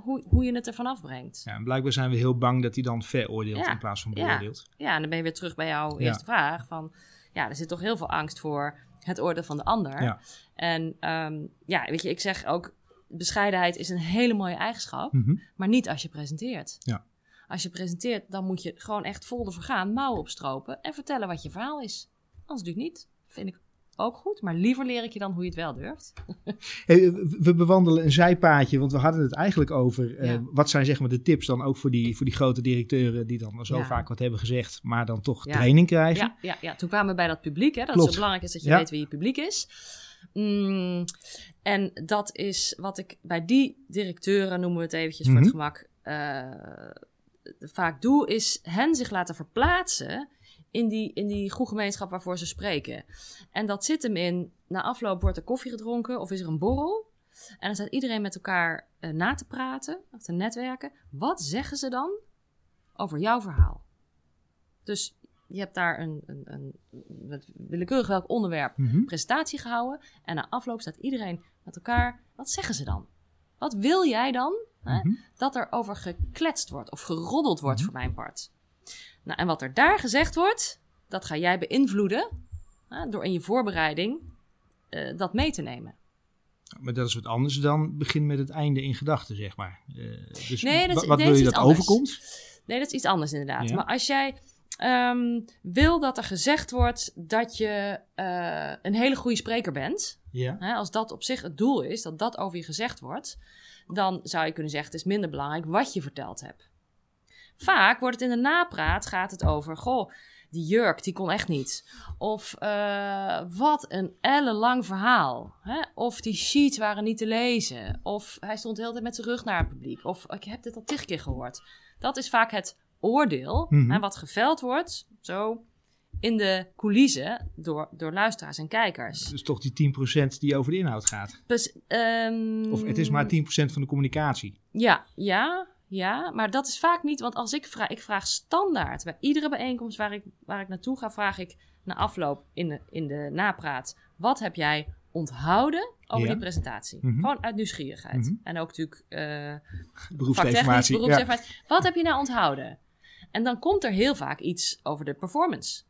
[SPEAKER 3] hoe, hoe je het ervan afbrengt.
[SPEAKER 2] Ja, en blijkbaar zijn we heel bang dat hij dan veroordeelt
[SPEAKER 3] Ja.
[SPEAKER 2] in plaats van
[SPEAKER 3] Ja.
[SPEAKER 2] beoordeelt.
[SPEAKER 3] Ja, en dan ben je weer terug bij jouw
[SPEAKER 2] Ja.
[SPEAKER 3] eerste vraag. Van, ja, er zit toch heel veel angst voor het oordeel van de ander.
[SPEAKER 2] Ja.
[SPEAKER 3] En ehm, ja, weet je, ik zeg ook, bescheidenheid is een hele mooie eigenschap,
[SPEAKER 2] Mhm.
[SPEAKER 3] maar niet als je presenteert.
[SPEAKER 2] Ja.
[SPEAKER 3] Als je presenteert, dan moet je gewoon echt vol ervoor gaan, mouwen opstropen en vertellen wat je verhaal is. Anders doe ik niet. Vind ik ook goed, maar liever leer ik je dan hoe je het wel durft. *laughs*
[SPEAKER 2] Hey, we bewandelen een zijpaadje, want we hadden het eigenlijk over eh, wat zijn zeg maar de tips dan ook voor die, voor die grote directeuren die dan zo
[SPEAKER 3] Ja.
[SPEAKER 2] vaak wat hebben gezegd, maar dan toch
[SPEAKER 3] Ja.
[SPEAKER 2] training krijgen.
[SPEAKER 3] Ja, ja, ja, toen kwamen we bij dat publiek. Hè, dat het
[SPEAKER 2] Klopt.
[SPEAKER 3] zo belangrijk is dat je weet wie je publiek is. Mm, en dat is wat ik bij die directeuren, noemen we het eventjes voor
[SPEAKER 2] Mhm.
[SPEAKER 3] het gemak, eh, vaak doe, is hen zich laten verplaatsen in die, in die groepgemeenschap waarvoor ze spreken. En dat zit hem in, na afloop wordt er koffie gedronken of is er een borrel. En dan staat iedereen met elkaar eh, na te praten, of te netwerken. Wat zeggen ze dan over jouw verhaal? Dus je hebt daar een, een, een, willekeurig welk onderwerp
[SPEAKER 2] Mhm.
[SPEAKER 3] presentatie gehouden. En na afloop staat iedereen met elkaar. Wat zeggen ze dan? Wat wil jij dan hè,
[SPEAKER 2] Mhm.
[SPEAKER 3] dat er over gekletst wordt of geroddeld wordt
[SPEAKER 2] Mhm.
[SPEAKER 3] voor mijn part? Nou, en wat er daar gezegd wordt, dat ga jij beïnvloeden hè, door in je voorbereiding eh, dat mee te nemen.
[SPEAKER 2] Maar dat is wat anders dan begin met het einde in gedachten, zeg maar. Eh, dus
[SPEAKER 3] Nee, dat is-
[SPEAKER 2] wa- wat
[SPEAKER 3] nee,
[SPEAKER 2] wil je dat
[SPEAKER 3] iets anders.
[SPEAKER 2] overkomt?
[SPEAKER 3] Nee, dat is iets anders inderdaad.
[SPEAKER 2] Ja.
[SPEAKER 3] Maar als jij ehm, wil dat er gezegd wordt dat je eh, een hele goede spreker bent,
[SPEAKER 2] Ja.
[SPEAKER 3] Hè, als dat op zich het doel is, dat dat over je gezegd wordt, dan zou je kunnen zeggen: het is minder belangrijk wat je verteld hebt. Vaak wordt het in de napraat gaat het over: goh, die jurk die kon echt niet. Of eh, wat een ellenlang verhaal. Hè? Of die sheets waren niet te lezen. Of hij stond de hele tijd met zijn rug naar het publiek. Of ik heb dit al tig keer gehoord. Dat is vaak het oordeel
[SPEAKER 2] Mhm.
[SPEAKER 3] hè, wat geveld wordt, zo in de coulissen door, door luisteraars en kijkers.
[SPEAKER 2] Dus toch die 10% die over de inhoud gaat.
[SPEAKER 3] Dus, ehm,
[SPEAKER 2] Of het is maar 10% van de communicatie.
[SPEAKER 3] Ja, ja, ja. Maar dat is vaak niet, want als ik vraag, ik vraag standaard. Bij iedere bijeenkomst waar ik, waar ik naartoe ga, vraag ik na afloop in de, in de napraat. Wat heb jij onthouden over
[SPEAKER 2] Ja.
[SPEAKER 3] die presentatie?
[SPEAKER 2] Mhm.
[SPEAKER 3] Gewoon uit nieuwsgierigheid.
[SPEAKER 2] Mhm.
[SPEAKER 3] En ook natuurlijk eh vaktechnisch,
[SPEAKER 2] Beroepsinformatie. Ja.
[SPEAKER 3] Wat heb je nou onthouden? En dan komt er heel vaak iets over de performance.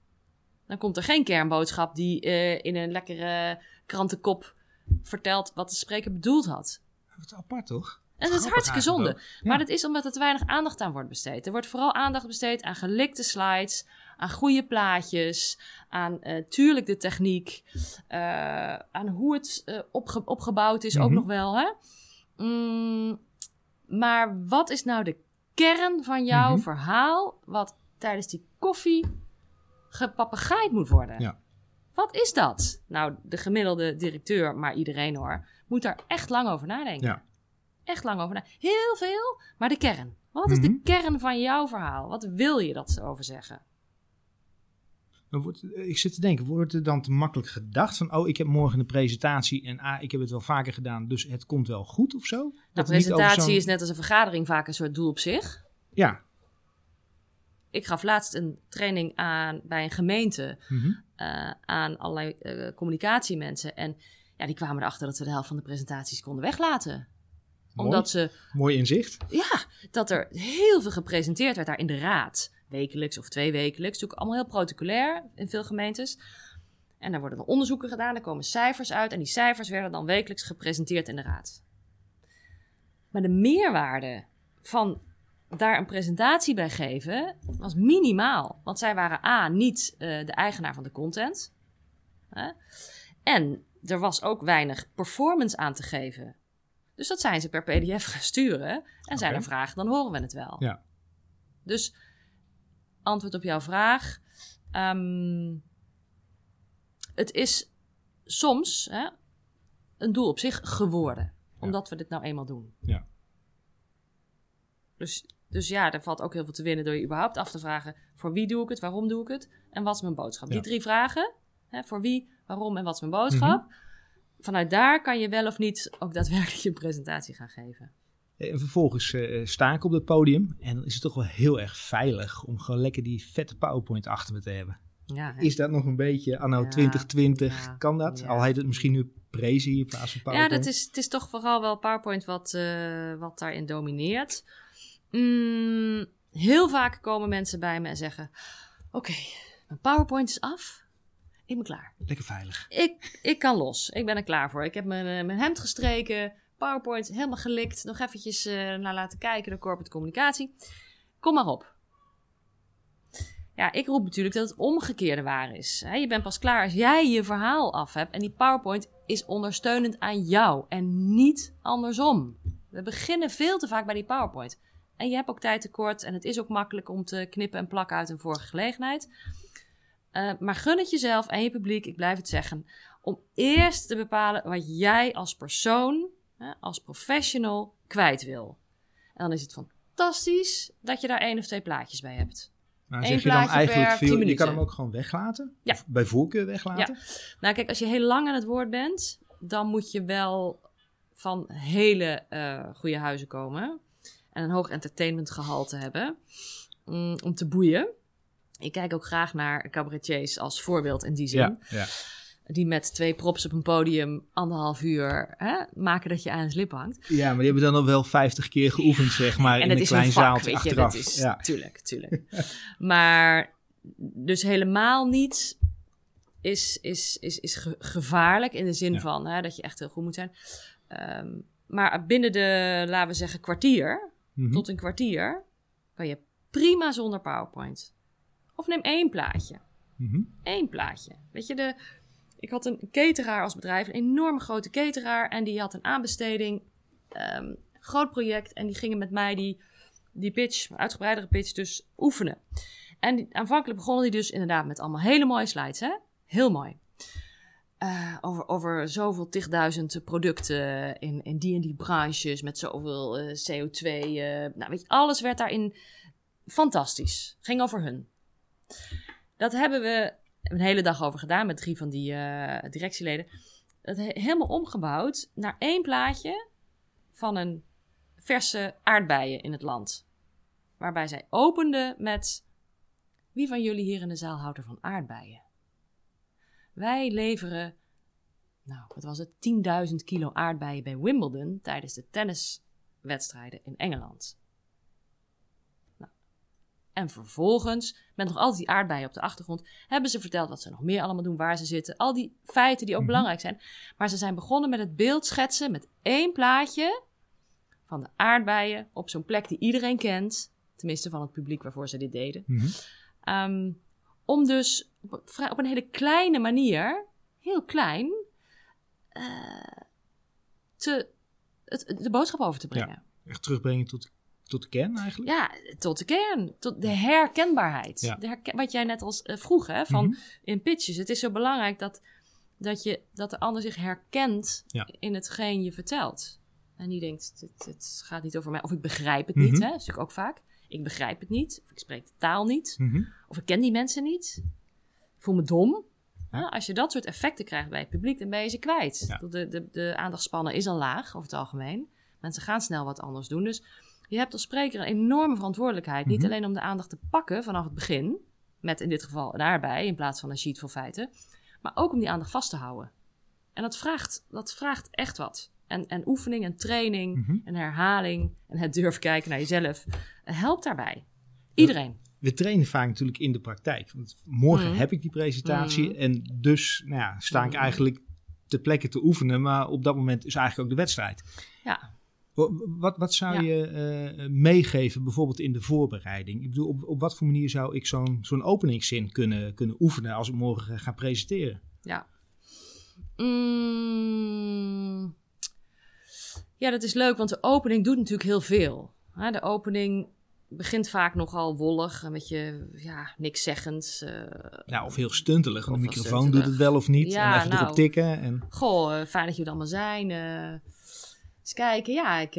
[SPEAKER 3] Dan komt er geen kernboodschap die eh, in een lekkere krantenkop vertelt wat de spreker bedoeld had.
[SPEAKER 2] Wat apart toch?
[SPEAKER 3] En dat is hartstikke zonde. Maar dat is omdat er te weinig aandacht aan wordt besteed. Er wordt vooral aandacht besteed aan gelikte slides, aan goede plaatjes, aan eh, tuurlijk de techniek, eh, aan hoe het opge- opgebouwd is ook
[SPEAKER 2] Mhm.
[SPEAKER 3] nog wel. Hè? Mm, maar wat is nou de kern van jouw
[SPEAKER 2] Mhm.
[SPEAKER 3] verhaal, wat tijdens die koffie gepapegaaid moet worden?
[SPEAKER 2] Ja.
[SPEAKER 3] Wat is dat? Nou, de gemiddelde directeur, maar iedereen hoor, moet daar echt lang over nadenken.
[SPEAKER 2] Ja.
[SPEAKER 3] Echt lang over nadenken. Heel veel, maar de kern. Wat is de
[SPEAKER 2] Mhm.
[SPEAKER 3] kern van jouw verhaal? Wat wil je dat ze over zeggen?
[SPEAKER 2] Wordt, ik zit te denken, wordt er dan te makkelijk gedacht van, oh, ik heb morgen een presentatie en ah, ik heb het wel vaker gedaan, dus het komt wel goed of zo? Over
[SPEAKER 3] presentatie is net als een vergadering vaak een soort doel op zich.
[SPEAKER 2] Ja.
[SPEAKER 3] Ik gaf laatst een training aan bij een gemeente
[SPEAKER 2] Mhm.
[SPEAKER 3] eh, aan allerlei eh, communicatiemensen. En ja, die kwamen erachter dat we de helft van de presentaties konden weglaten.
[SPEAKER 2] Mooi.
[SPEAKER 3] Omdat ze
[SPEAKER 2] Mooi inzicht.
[SPEAKER 3] Ja, dat er heel veel gepresenteerd werd daar in de raad. Wekelijks of twee wekelijks. Natuurlijk allemaal heel protocolair in veel gemeentes. En daar worden dan onderzoeken gedaan, er komen cijfers uit. En die cijfers werden dan wekelijks gepresenteerd in de raad. Maar de meerwaarde van daar een presentatie bij geven was minimaal. Want zij waren A, niet eh, de eigenaar van de content. Hè? En er was ook weinig performance aan te geven. Dus dat zijn ze per PDF gaan sturen. En zijn er vragen, dan horen we het wel.
[SPEAKER 2] Ja.
[SPEAKER 3] Dus antwoord op jouw vraag. Ehm, het is soms hè, een doel op zich geworden, omdat we dit nou eenmaal doen.
[SPEAKER 2] Ja.
[SPEAKER 3] Dus, dus ja, er valt ook heel veel te winnen door je überhaupt af te vragen: voor wie doe ik het, waarom doe ik het en wat is mijn boodschap?
[SPEAKER 2] Ja.
[SPEAKER 3] Die drie vragen: hè, voor wie, waarom en wat is mijn boodschap? Vanuit daar kan je wel of niet ook daadwerkelijk je presentatie gaan geven.
[SPEAKER 2] En vervolgens eh, sta ik op het podium en dan is het toch wel heel erg veilig om gewoon lekker die vette PowerPoint achter me te hebben.
[SPEAKER 3] Ja.
[SPEAKER 2] Is dat nog een beetje anno
[SPEAKER 3] Ja,
[SPEAKER 2] 2020?
[SPEAKER 3] ja,
[SPEAKER 2] kan dat?
[SPEAKER 3] ja.
[SPEAKER 2] Al heet het misschien nu Prezi in plaats van
[SPEAKER 3] Ja,
[SPEAKER 2] PowerPoint.
[SPEAKER 3] dat is, het is toch vooral wel PowerPoint wat, eh, wat daarin domineert. Mm, heel vaak komen mensen bij me en zeggen: Oké, mijn PowerPoint is af. Ik ben klaar.
[SPEAKER 2] Lekker veilig.
[SPEAKER 3] Ik, ik kan los. Ik ben er klaar voor. Ik heb mijn, eh, mijn hemd gestreken. PowerPoint helemaal gelikt. Nog eventjes eh, naar laten kijken de corporate communicatie. Kom maar op. Ja, ik roep natuurlijk dat het omgekeerde waar is. Je bent pas klaar als jij je verhaal af hebt. En die PowerPoint is ondersteunend aan jou en niet andersom. We beginnen veel te vaak bij die PowerPoint. En je hebt ook tijd tekort en het is ook makkelijk om te knippen en plakken uit een vorige gelegenheid. Eh, maar gun het jezelf en je publiek, ik blijf het zeggen, om eerst te bepalen wat jij als persoon, hè, als professional, kwijt wil. En dan is het fantastisch dat je daar één of twee plaatjes bij hebt.
[SPEAKER 2] Maar
[SPEAKER 3] Eén
[SPEAKER 2] zeg je dan eigenlijk
[SPEAKER 3] per
[SPEAKER 2] veel,
[SPEAKER 3] 10
[SPEAKER 2] je kan hem ook gewoon weglaten?
[SPEAKER 3] Ja.
[SPEAKER 2] Of bij voorkeur weglaten?
[SPEAKER 3] Nou, kijk, als je heel lang aan het woord bent, dan moet je wel van hele eh goede huizen komen. En een hoog entertainmentgehalte hebben. mm, om te boeien. Ik kijk ook graag naar cabaretiers als voorbeeld in die zin.
[SPEAKER 2] Ja, ja.
[SPEAKER 3] Die met twee props op een podium anderhalf uur hè, maken dat je aan het lip hangt.
[SPEAKER 2] ja, maar die hebben dan al wel 50 keer geoefend, zeg maar,
[SPEAKER 3] en
[SPEAKER 2] in
[SPEAKER 3] dat
[SPEAKER 2] een
[SPEAKER 3] is
[SPEAKER 2] klein
[SPEAKER 3] een vak,
[SPEAKER 2] zaaltje
[SPEAKER 3] weet je.
[SPEAKER 2] achteraf.
[SPEAKER 3] Dat is,
[SPEAKER 2] ja.
[SPEAKER 3] Tuurlijk, tuurlijk. *laughs* maar dus helemaal niet is, is, is, is ge- gevaarlijk in de zin
[SPEAKER 2] Ja.
[SPEAKER 3] van hè, dat je echt heel goed moet zijn. Ehm, maar binnen de, laten we zeggen, kwartier
[SPEAKER 2] Mhm.
[SPEAKER 3] tot een kwartier kan je prima zonder PowerPoint. Of neem één plaatje.
[SPEAKER 2] Mhm.
[SPEAKER 3] Eén plaatje. Weet je, de, ik had een cateraar als bedrijf, een enorm grote cateraar. En die had een aanbesteding, ehm, groot project. En die gingen met mij die, die pitch, uitgebreidere pitch, dus oefenen. En die- aanvankelijk begonnen die dus inderdaad met allemaal hele mooie slides, hè? Heel mooi. Eh, over, over zoveel tigduizend producten in, in die en die branches met zoveel eh, CO2. eh, nou, weet je, alles werd daarin fantastisch. Ging over hun. Dat hebben we een hele dag over gedaan met drie van die directieleden. Dat he- helemaal omgebouwd naar één plaatje van een verse aardbeien in het land. Waarbij zij opende met: Wie van jullie hier in de zaal houdt er van aardbeien? Wij leveren, nou, wat was het, 10.000 kilo aardbeien bij Wimbledon tijdens de tenniswedstrijden in Engeland. Nou, en vervolgens, met nog altijd die aardbeien op de achtergrond, hebben ze verteld wat ze nog meer allemaal doen, waar ze zitten. Al die feiten die ook
[SPEAKER 2] Mhm.
[SPEAKER 3] belangrijk zijn. Maar ze zijn begonnen met het beeld schetsen met één plaatje van de aardbeien op zo'n plek die iedereen kent. Tenminste van het publiek waarvoor ze dit deden. Ehm, om dus op, een hele kleine manier, heel klein, eh, te, het, de boodschap over te brengen.
[SPEAKER 2] Echt terugbrengen tot, tot de kern eigenlijk?
[SPEAKER 3] Ja, tot de kern, tot de herkenbaarheid.
[SPEAKER 2] Ja.
[SPEAKER 3] De herken- wat jij net als eh, vroeg, hè, van
[SPEAKER 2] Mhm.
[SPEAKER 3] in pitches. Het is zo belangrijk dat, dat, je, dat de ander zich herkent
[SPEAKER 2] Ja.
[SPEAKER 3] in hetgeen je vertelt. En die denkt, het, het gaat niet over mij. Of ik begrijp het niet,
[SPEAKER 2] Mhm.
[SPEAKER 3] hè. Dat is natuurlijk ook vaak. Ik begrijp het niet. Of ik spreek de taal niet.
[SPEAKER 2] Mhm.
[SPEAKER 3] Of ik ken die mensen niet. Ik voel me dom.
[SPEAKER 2] Ja.
[SPEAKER 3] Als je dat soort effecten krijgt bij het publiek, dan ben je ze kwijt.
[SPEAKER 2] Ja.
[SPEAKER 3] De, de, de aandachtspannen is al laag over het algemeen. Mensen gaan snel wat anders doen. Dus je hebt als spreker een enorme verantwoordelijkheid. Niet
[SPEAKER 2] Mhm.
[SPEAKER 3] alleen om de aandacht te pakken vanaf het begin. Met in dit geval een aardbei in plaats van een sheet vol feiten. Maar ook om die aandacht vast te houden. En dat vraagt, dat vraagt echt wat. En, en oefening en training
[SPEAKER 2] Mhm.
[SPEAKER 3] en herhaling en het durven kijken naar jezelf helpt daarbij. Iedereen.
[SPEAKER 2] We trainen vaak natuurlijk in de praktijk. Want morgen
[SPEAKER 3] Mhm.
[SPEAKER 2] heb ik die presentatie
[SPEAKER 3] Mhm.
[SPEAKER 2] en dus nou ja, sta ik eigenlijk ter plekke te oefenen. Maar op dat moment is eigenlijk ook de wedstrijd.
[SPEAKER 3] Ja.
[SPEAKER 2] Wa- Wat, wat zou
[SPEAKER 3] Ja.
[SPEAKER 2] je eh, meegeven bijvoorbeeld in de voorbereiding? Ik bedoel, op, op wat voor manier zou ik zo'n zo'n openingszin kunnen, kunnen oefenen als ik morgen ga presenteren?
[SPEAKER 3] Ja. Mm. Ja, dat is leuk, want de opening doet natuurlijk heel veel. De opening begint vaak nogal wollig, een beetje ja, niks zeggend. eh,
[SPEAKER 2] Ja, of heel stuntelig.
[SPEAKER 3] Of heel
[SPEAKER 2] microfoon
[SPEAKER 3] stuntelig.
[SPEAKER 2] doet het wel of niet.
[SPEAKER 3] Ja,
[SPEAKER 2] en even
[SPEAKER 3] nou.
[SPEAKER 2] erop tikken. En...
[SPEAKER 3] Goh, eh, fijn dat jullie allemaal zijn. eh eens kijken. Ja, ik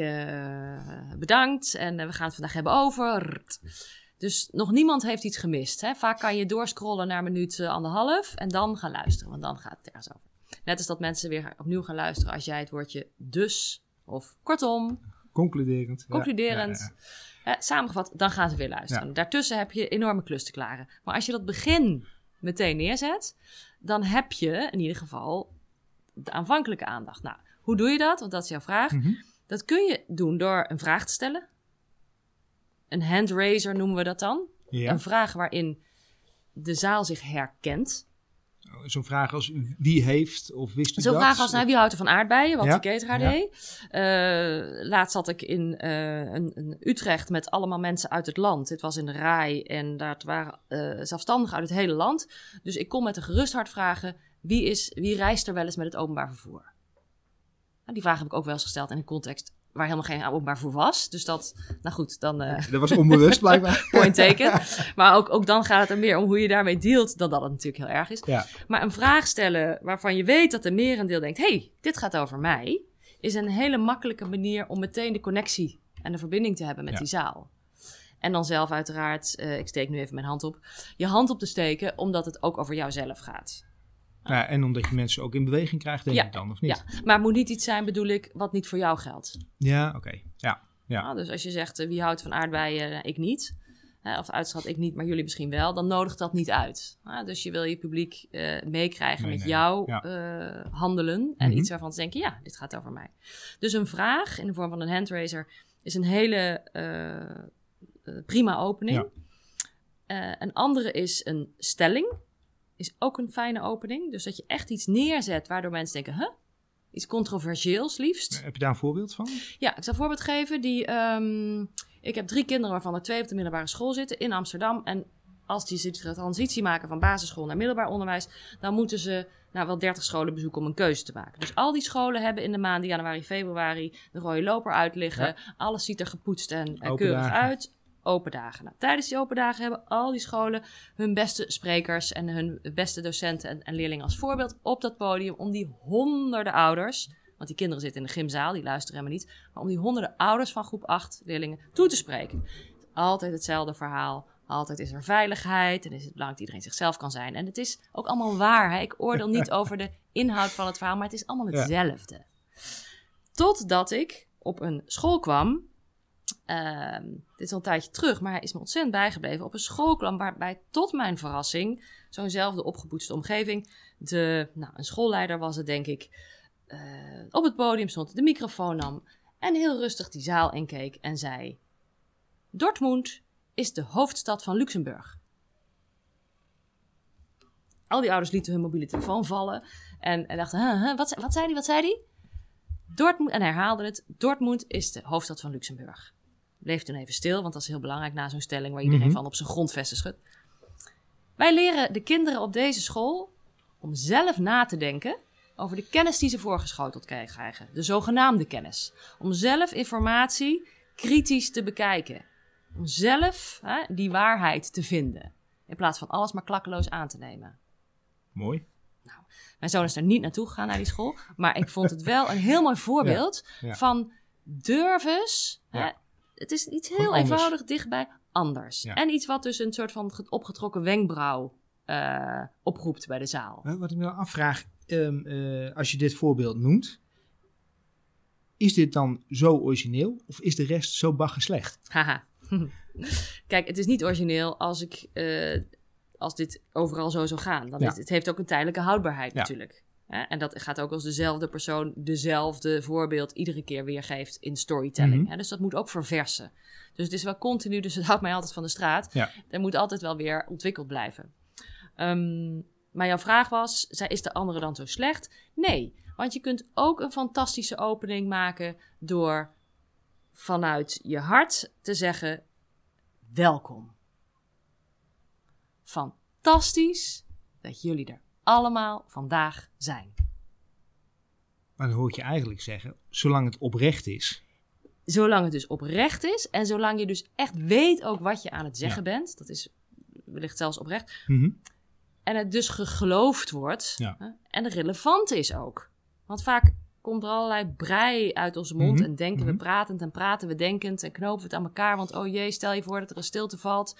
[SPEAKER 3] bedankt. En we gaan het vandaag hebben over. Dus nog niemand heeft iets gemist. Hè? Vaak kan je doorscrollen naar minuut anderhalf en dan gaan luisteren, want dan gaat het ergens over. Net als dat mensen weer opnieuw gaan luisteren als jij het woordje dus of kortom,
[SPEAKER 2] Concluderend.
[SPEAKER 3] Concluderend,
[SPEAKER 2] ja, ja.
[SPEAKER 3] hè, samengevat, dan gaan ze weer luisteren. Daartussen heb je enorme klus te klaren. Maar als je dat begin meteen neerzet, dan heb je in ieder geval de aanvankelijke aandacht. Nou, hoe doe je dat? Want dat is jouw vraag.
[SPEAKER 2] Mhm.
[SPEAKER 3] Dat kun je doen door een vraag te stellen. Een handraiser noemen we dat dan.
[SPEAKER 2] Ja.
[SPEAKER 3] Een vraag waarin de zaal zich herkent.
[SPEAKER 2] Zo'n vraag als wie heeft of wist u
[SPEAKER 3] Zo'n
[SPEAKER 2] dat?
[SPEAKER 3] vraag als, nou, wie houdt er van aardbeien? Wat
[SPEAKER 2] Ja,
[SPEAKER 3] die cateraar
[SPEAKER 2] ja.
[SPEAKER 3] deed. Eh, laatst zat ik in eh, een, een Utrecht met allemaal mensen uit het land. Dit was in de RAI en daar waren eh, zelfstandigen uit het hele land. Dus ik kon met een gerust hart vragen, wie, is, wie reist er wel eens met het openbaar vervoer? Nou, die vraag heb ik ook wel eens gesteld in een context waar helemaal geen openbaar vervoer was. Dus dat, nou goed, dan... eh,
[SPEAKER 2] Dat was onbewust blijkbaar. *laughs*
[SPEAKER 3] point taken. Maar ook, ook dan gaat het er meer om hoe je daarmee dealt, dan dat het natuurlijk heel erg is.
[SPEAKER 2] Ja.
[SPEAKER 3] Maar een vraag stellen waarvan je weet dat de merendeel denkt: hey, dit gaat over mij, is een hele makkelijke manier om meteen de connectie en de verbinding te hebben met
[SPEAKER 2] Ja.
[SPEAKER 3] die zaal. En dan zelf uiteraard, eh, ik steek nu even mijn hand op, je hand op te steken, omdat het ook over jouzelf gaat.
[SPEAKER 2] Ja, en omdat je mensen ook in beweging krijgt, denk
[SPEAKER 3] Ja,
[SPEAKER 2] ik dan, of niet?
[SPEAKER 3] Ja, maar het moet niet iets zijn, bedoel ik, wat niet voor jou geldt.
[SPEAKER 2] Ja, oké. Ja. Ja.
[SPEAKER 3] Nou, dus als je zegt, eh, wie houdt van aardbeien? Eh, ik niet. Of uitschat ik niet, maar jullie misschien wel. Dan nodigt dat niet uit. Nou, dus je wil je publiek eh, meekrijgen met
[SPEAKER 2] Meenemen,
[SPEAKER 3] jouw
[SPEAKER 2] ja.
[SPEAKER 3] handelen. En
[SPEAKER 2] Mhm.
[SPEAKER 3] iets waarvan ze denken, ja, dit gaat over mij. Dus een vraag in de vorm van een handraiser is een hele prima opening.
[SPEAKER 2] Ja.
[SPEAKER 3] Een andere is een stelling. Is ook een fijne opening. Dus dat je echt iets neerzet waardoor mensen denken, huh? Iets controversieels liefst.
[SPEAKER 2] Heb je daar een voorbeeld van?
[SPEAKER 3] Ja, ik zal een voorbeeld geven. Die, ehm, ik heb drie kinderen waarvan er twee op de middelbare school zitten in Amsterdam. En als die de transitie maken van basisschool naar middelbaar onderwijs, dan moeten ze nou, wel 30 scholen bezoeken om een keuze te maken. Dus al die scholen hebben in de maanden januari, februari de rode loper uit liggen.
[SPEAKER 2] Ja.
[SPEAKER 3] Alles ziet er gepoetst en keurig
[SPEAKER 2] dagen.
[SPEAKER 3] uit. Open dagen. Nou, tijdens die open dagen hebben al die scholen hun beste sprekers en hun beste docenten en, en leerlingen als voorbeeld op dat podium om die honderden ouders, want die kinderen zitten in de gymzaal, die luisteren helemaal niet, maar om die honderden ouders van groep 8 leerlingen toe te spreken. Altijd hetzelfde verhaal. Altijd is er veiligheid en is het belangrijk dat iedereen zichzelf kan zijn. En het is ook allemaal waar. Hè? Ik oordeel niet *laughs* over de inhoud van het verhaal, maar het is allemaal
[SPEAKER 2] Ja.
[SPEAKER 3] hetzelfde. Totdat ik op een school kwam. Ehm, dit is al een tijdje terug, maar hij is me ontzettend bijgebleven. Op een school kwam waarbij tot mijn verrassing, zo'nzelfde opgepoetste omgeving, de, nou, een schoolleider was het denk ik, eh, op het podium stond, de microfoon nam en heel rustig die zaal inkeek en zei: Dortmund is de hoofdstad van Luxemburg. Al die ouders lieten hun mobiele telefoon vallen en, en dachten: wat, wat zei hij? Wat zei hij? Dortmund, en herhaalde het: Dortmund is de hoofdstad van Luxemburg. Bleef toen even stil, want dat is heel belangrijk na zo'n stelling waar iedereen
[SPEAKER 2] Mhm.
[SPEAKER 3] van op zijn grondvesten schudt. Wij leren de kinderen op deze school om zelf na te denken over de kennis die ze voorgeschoteld krijgen. De zogenaamde kennis. Om zelf informatie kritisch te bekijken. Om zelf hè, die waarheid te vinden. In plaats van alles maar klakkeloos aan te nemen.
[SPEAKER 2] Mooi.
[SPEAKER 3] Mijn zoon is er niet naartoe gegaan naar die school. Maar ik vond het wel een heel mooi *laughs* voorbeeld
[SPEAKER 2] ja.
[SPEAKER 3] van durf eens. Hè,
[SPEAKER 2] Ja.
[SPEAKER 3] Het is iets heel eenvoudig dichtbij anders.
[SPEAKER 2] Ja.
[SPEAKER 3] En iets wat dus een soort van ge- opgetrokken wenkbrauw eh, oproept bij de zaal.
[SPEAKER 2] Eh, Wat ik me dan afvraag, ehm, eh, als je dit voorbeeld noemt, is dit dan zo origineel of is de rest zo bagger slecht?
[SPEAKER 3] Haha. *laughs* Kijk, het is niet origineel als, ik, eh, als dit overal zo zou gaan. Dan
[SPEAKER 2] Ja.
[SPEAKER 3] is, het heeft ook een tijdelijke houdbaarheid
[SPEAKER 2] Ja.
[SPEAKER 3] natuurlijk. En dat gaat ook als dezelfde persoon dezelfde voorbeeld iedere keer weergeeft in storytelling. Hè? Dus dat moet ook verversen. Dus het is wel continu, dus het houdt mij altijd van de straat.
[SPEAKER 2] Ja.
[SPEAKER 3] Er moet altijd wel weer ontwikkeld blijven. Ehm, maar jouw vraag was, is de andere dan zo slecht? Nee, want je kunt ook een fantastische opening maken door vanuit je hart te zeggen: welkom. Fantastisch dat jullie er allemaal vandaag zijn.
[SPEAKER 2] Maar dan hoor ik je eigenlijk zeggen, zolang het oprecht is,
[SPEAKER 3] zolang het dus oprecht is en zolang je dus echt weet ook wat je aan het zeggen bent, dat is wellicht zelfs oprecht,
[SPEAKER 2] Mhm.
[SPEAKER 3] en het dus gegeloofd wordt
[SPEAKER 2] Ja.
[SPEAKER 3] en relevant is ook. Want vaak komt er allerlei brei uit onze mond
[SPEAKER 2] Mhm,
[SPEAKER 3] en denken
[SPEAKER 2] mhm.
[SPEAKER 3] we pratend en praten we denkend en knopen we het aan elkaar, want oh jee, stel je voor dat er een stilte valt.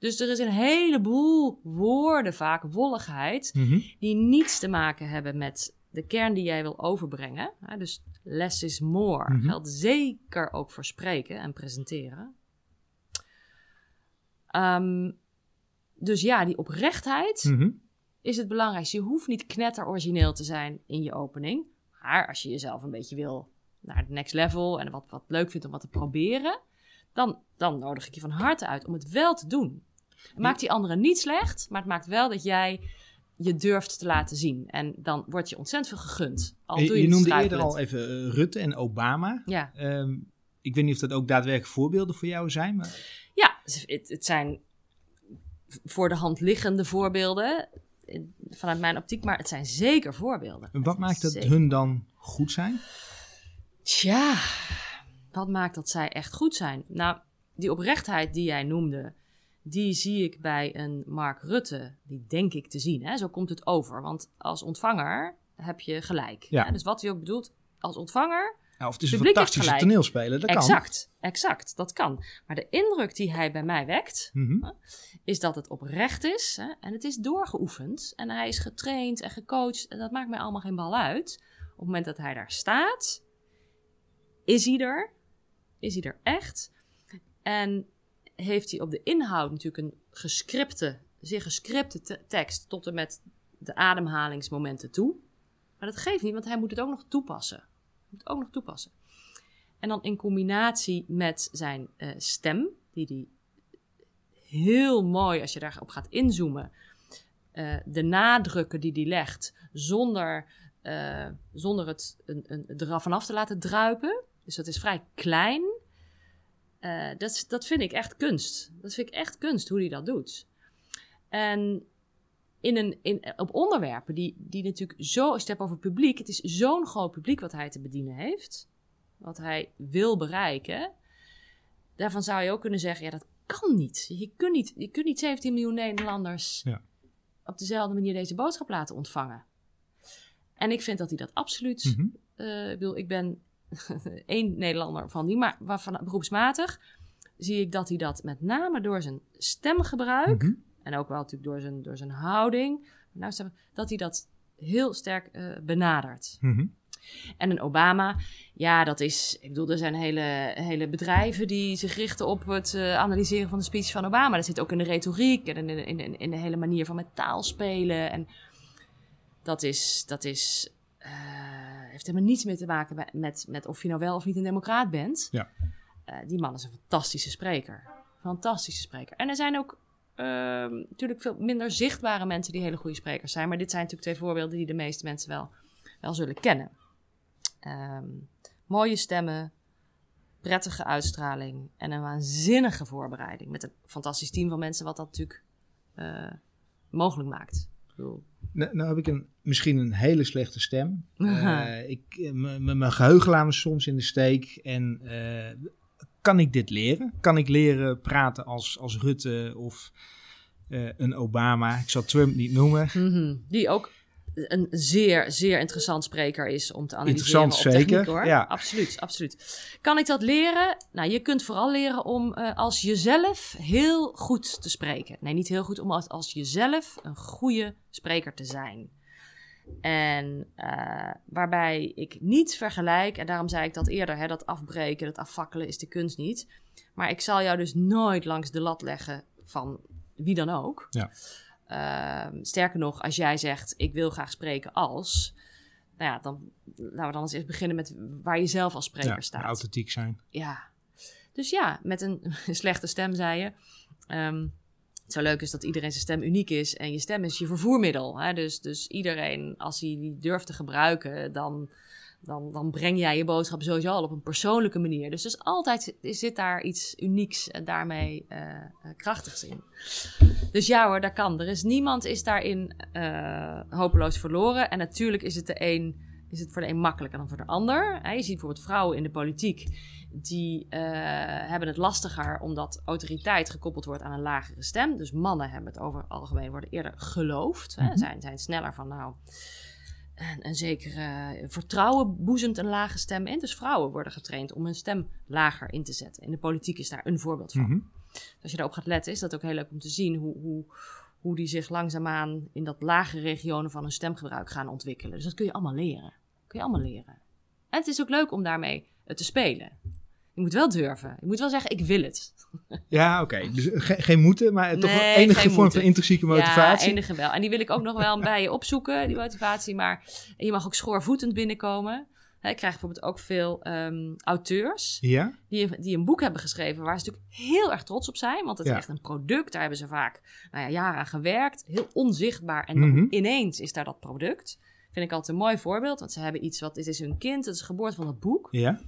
[SPEAKER 3] Dus er is een heleboel woorden, vaak wolligheid,
[SPEAKER 2] Mhm.
[SPEAKER 3] die niets te maken hebben met de kern die jij wil overbrengen. Dus less is more.
[SPEAKER 2] Mhm.
[SPEAKER 3] Geldt zeker ook voor spreken en presenteren. Ehm, dus ja, die oprechtheid
[SPEAKER 2] Mhm.
[SPEAKER 3] is het belangrijkste. Je hoeft niet knetter origineel te zijn in je opening. Maar als je jezelf een beetje wil naar het next level en wat, wat leuk vindt om wat te proberen, dan, dan nodig ik je van harte uit om het wel te doen. Het maakt die anderen niet slecht, maar het maakt wel dat jij je durft te laten zien. En dan wordt je ontzettend veel gegund. Al
[SPEAKER 2] Je,
[SPEAKER 3] doe je,
[SPEAKER 2] je noemde eerder al even eh, Rutte en Obama.
[SPEAKER 3] Ja,
[SPEAKER 2] Ehm, ik weet niet of dat ook daadwerkelijk voorbeelden voor jou zijn. Maar...
[SPEAKER 3] ja het, het zijn voor de hand liggende voorbeelden vanuit mijn optiek, maar het zijn zeker voorbeelden.
[SPEAKER 2] Wat maakt dat
[SPEAKER 3] Zeker.
[SPEAKER 2] hun dan goed zijn?
[SPEAKER 3] Tja, wat maakt dat zij echt goed zijn? Nou, die oprechtheid die jij noemde, die zie ik bij een Mark Rutte. Die denk ik te zien. Hè? Zo komt het over. Want als ontvanger heb je gelijk.
[SPEAKER 2] Ja.
[SPEAKER 3] Hè? Dus wat hij ook bedoelt, als ontvanger
[SPEAKER 2] Ja, of het is een fantastische toneelspeler, dat kan.
[SPEAKER 3] exact, exact, dat kan. Maar de indruk die hij bij mij wekt,
[SPEAKER 2] Mhm.
[SPEAKER 3] is dat het oprecht is. Hè? En het is doorgeoefend. En hij is getraind en gecoacht. En dat maakt mij allemaal geen bal uit. Op het moment dat hij daar staat, is hij er. Is hij er echt. En heeft hij op de inhoud natuurlijk een gescripte, zeer gescripte te- tekst tot en met de ademhalingsmomenten toe. Maar dat geeft niet, want hij moet het ook nog toepassen. Hij moet ook nog toepassen. En dan in combinatie met zijn eh, stem, die hij heel mooi, als je daarop gaat inzoomen, eh, de nadrukken die hij legt, zonder, eh, zonder het een, een, er vanaf te laten druipen. Dus dat is vrij klein. Eh, dat, dat vind ik echt kunst. Dat vind ik echt kunst, hoe hij dat doet. En in een, in, op onderwerpen die, die natuurlijk zo, als je het hebt over publiek, het is zo'n groot publiek wat hij te bedienen heeft, wat hij wil bereiken. Daarvan zou je ook kunnen zeggen, ja, dat kan niet. Je kunt niet, je kunt niet 17 miljoen Nederlanders
[SPEAKER 2] Ja.
[SPEAKER 3] op dezelfde manier deze boodschap laten ontvangen. En ik vind dat hij dat absoluut
[SPEAKER 2] Mhm.
[SPEAKER 3] eh, ik ben *laughs* één Nederlander van die, maar waarvan beroepsmatig zie ik dat hij dat met name door zijn stemgebruik
[SPEAKER 2] Mhm.
[SPEAKER 3] en ook wel natuurlijk door zijn, door zijn houding, nou, dat hij dat heel sterk eh, benadert.
[SPEAKER 2] Mhm.
[SPEAKER 3] En een Obama, ja, dat is, ik bedoel, er zijn hele, hele bedrijven die zich richten op het eh, analyseren van de speech van Obama. Dat zit ook in de retoriek en in de, in, in de hele manier van met taal spelen. En dat is, dat is, eh, heeft helemaal niets meer te maken met, met, met of je nou wel of niet een democraat bent.
[SPEAKER 2] Ja.
[SPEAKER 3] Eh, die man is een fantastische spreker. Fantastische spreker. En er zijn ook ehm, natuurlijk veel minder zichtbare mensen die hele goede sprekers zijn. Maar dit zijn natuurlijk twee voorbeelden die de meeste mensen wel, wel zullen kennen. Ehm, mooie stemmen, prettige uitstraling en een waanzinnige voorbereiding. Met een fantastisch team van mensen wat dat natuurlijk eh, mogelijk maakt. Bedoel,
[SPEAKER 2] Nou, nou heb ik een, misschien een hele slechte stem. *laughs* Ik, m- mijn geheugen laat me soms in de steek. En eh, kan ik dit leren? Kan ik leren praten als, als Rutte of een Obama? Ik zal Trump niet noemen.
[SPEAKER 3] Mhm. Die ook een zeer, zeer interessant spreker is om te analyseren
[SPEAKER 2] Interessant,
[SPEAKER 3] op techniek,
[SPEAKER 2] zeker,
[SPEAKER 3] hoor.
[SPEAKER 2] ja.
[SPEAKER 3] Absoluut, absoluut. Kan ik dat leren? Nou, je kunt vooral leren om eh, als jezelf heel goed te spreken. Nee, niet heel goed, om als, als jezelf een goede spreker te zijn. En eh, waarbij ik niet vergelijk, en daarom zei ik dat eerder, hè, dat afbreken, dat afvakkelen is de kunst niet. Maar ik zal jou dus nooit langs de lat leggen van wie dan ook.
[SPEAKER 2] Ja.
[SPEAKER 3] Ehm, sterker nog, als jij zegt, ik wil graag spreken als... Nou ja, dan laten we dan eens eerst beginnen met waar je zelf als spreker
[SPEAKER 2] Ja,
[SPEAKER 3] staat.
[SPEAKER 2] authentiek zijn.
[SPEAKER 3] Ja. Dus ja, met een *laughs* slechte stem, zei je. Ehm, het zo leuk is dat iedereen zijn stem uniek is. En je stem is je vervoermiddel. Hè? Dus, dus iedereen, als hij die durft te gebruiken, dan, dan, dan breng jij je boodschap sowieso al op een persoonlijke manier. Dus, dus altijd zit- daar iets unieks en daarmee eh, krachtigs in. Dus ja hoor, dat kan. Er is niemand is daarin eh, hopeloos verloren. En natuurlijk is het de een is het voor de een makkelijker dan voor de ander. Hè, je ziet bijvoorbeeld vrouwen in de politiek, die hebben het lastiger omdat autoriteit gekoppeld wordt aan een lagere stem. Dus mannen hebben het over het algemeen worden eerder geloofd. Hè,
[SPEAKER 2] Mhm.
[SPEAKER 3] zijn, zijn sneller van nou, een, een zekere vertrouwen boezemt een lage stem in. Dus vrouwen worden getraind om hun stem lager in te zetten. In de politiek is daar een voorbeeld van. Dus als je daarop gaat letten, is dat ook heel leuk om te zien hoe, hoe, hoe die zich langzaamaan in dat lagere regionen van hun stemgebruik gaan ontwikkelen. Dus dat kun je allemaal leren. kun je allemaal leren. En het is ook leuk om daarmee eh, te spelen. Je moet wel durven. Je moet wel zeggen, ik wil het.
[SPEAKER 2] Ja, oké. Dus ge- geen moeten, maar toch
[SPEAKER 3] Nee,
[SPEAKER 2] enige vorm
[SPEAKER 3] moeten.
[SPEAKER 2] van intrinsieke motivatie.
[SPEAKER 3] Ja, enige wel. En die wil ik ook nog wel bij je opzoeken, die motivatie. Maar je mag ook schoorvoetend binnenkomen. Hè, Ik krijg bijvoorbeeld ook veel ehm, auteurs
[SPEAKER 2] Ja?
[SPEAKER 3] die, die een boek hebben geschreven waar ze natuurlijk heel erg trots op zijn. Want het
[SPEAKER 2] Ja.
[SPEAKER 3] is echt een product. Daar hebben ze vaak nou ja, jaren aan gewerkt. Heel onzichtbaar. En
[SPEAKER 2] Mhm.
[SPEAKER 3] dan ineens is daar dat product. Vind ik altijd een mooi voorbeeld. Want ze hebben iets wat, het is hun kind. Het is de geboorte van het boek.
[SPEAKER 2] Ja?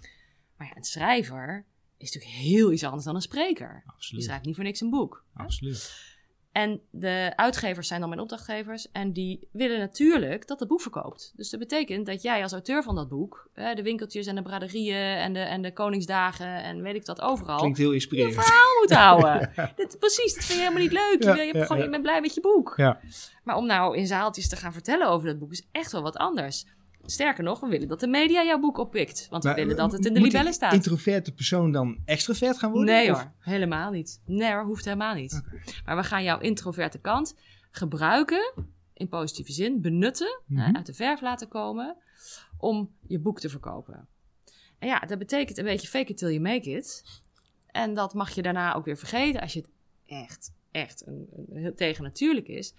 [SPEAKER 3] Maar ja, een schrijver is natuurlijk heel iets anders dan een spreker. Die
[SPEAKER 2] Absoluut.
[SPEAKER 3] schrijft niet voor niks een boek.
[SPEAKER 2] Absoluut.
[SPEAKER 3] En de uitgevers zijn dan mijn opdrachtgevers. En die willen natuurlijk dat het boek verkoopt. Dus dat betekent dat jij als auteur van dat boek... hè, de winkeltjes en de braderieën en de, en de Koningsdagen... en weet ik dat overal...
[SPEAKER 2] Klinkt heel
[SPEAKER 3] je
[SPEAKER 2] inspirerend.
[SPEAKER 3] verhaal moet houden. *laughs* Dit, precies, dat vind je helemaal niet leuk. Je,
[SPEAKER 2] Ja,
[SPEAKER 3] je,
[SPEAKER 2] ja,
[SPEAKER 3] gewoon,
[SPEAKER 2] ja.
[SPEAKER 3] je bent blij met je boek.
[SPEAKER 2] Ja.
[SPEAKER 3] Maar om nou in zaaltjes te gaan vertellen over dat boek... is echt wel wat anders. Sterker nog, we willen dat de media jouw boek oppikt. Want we willen
[SPEAKER 2] eh,
[SPEAKER 3] dat het in de libellen staat.
[SPEAKER 2] introverte persoon dan extrovert gaan worden?
[SPEAKER 3] Nee
[SPEAKER 2] Of-
[SPEAKER 3] hoor, helemaal niet. Nee hoor, hoeft helemaal niet. Maar we gaan jouw introverte kant gebruiken, in positieve zin, benutten, hè,
[SPEAKER 2] Mhm.
[SPEAKER 3] uit de verf laten komen, om je boek te verkopen. En ja, dat betekent een beetje fake it till you make it. En dat mag je daarna ook weer vergeten als je het echt, echt een, een, heel tegennatuurlijk is.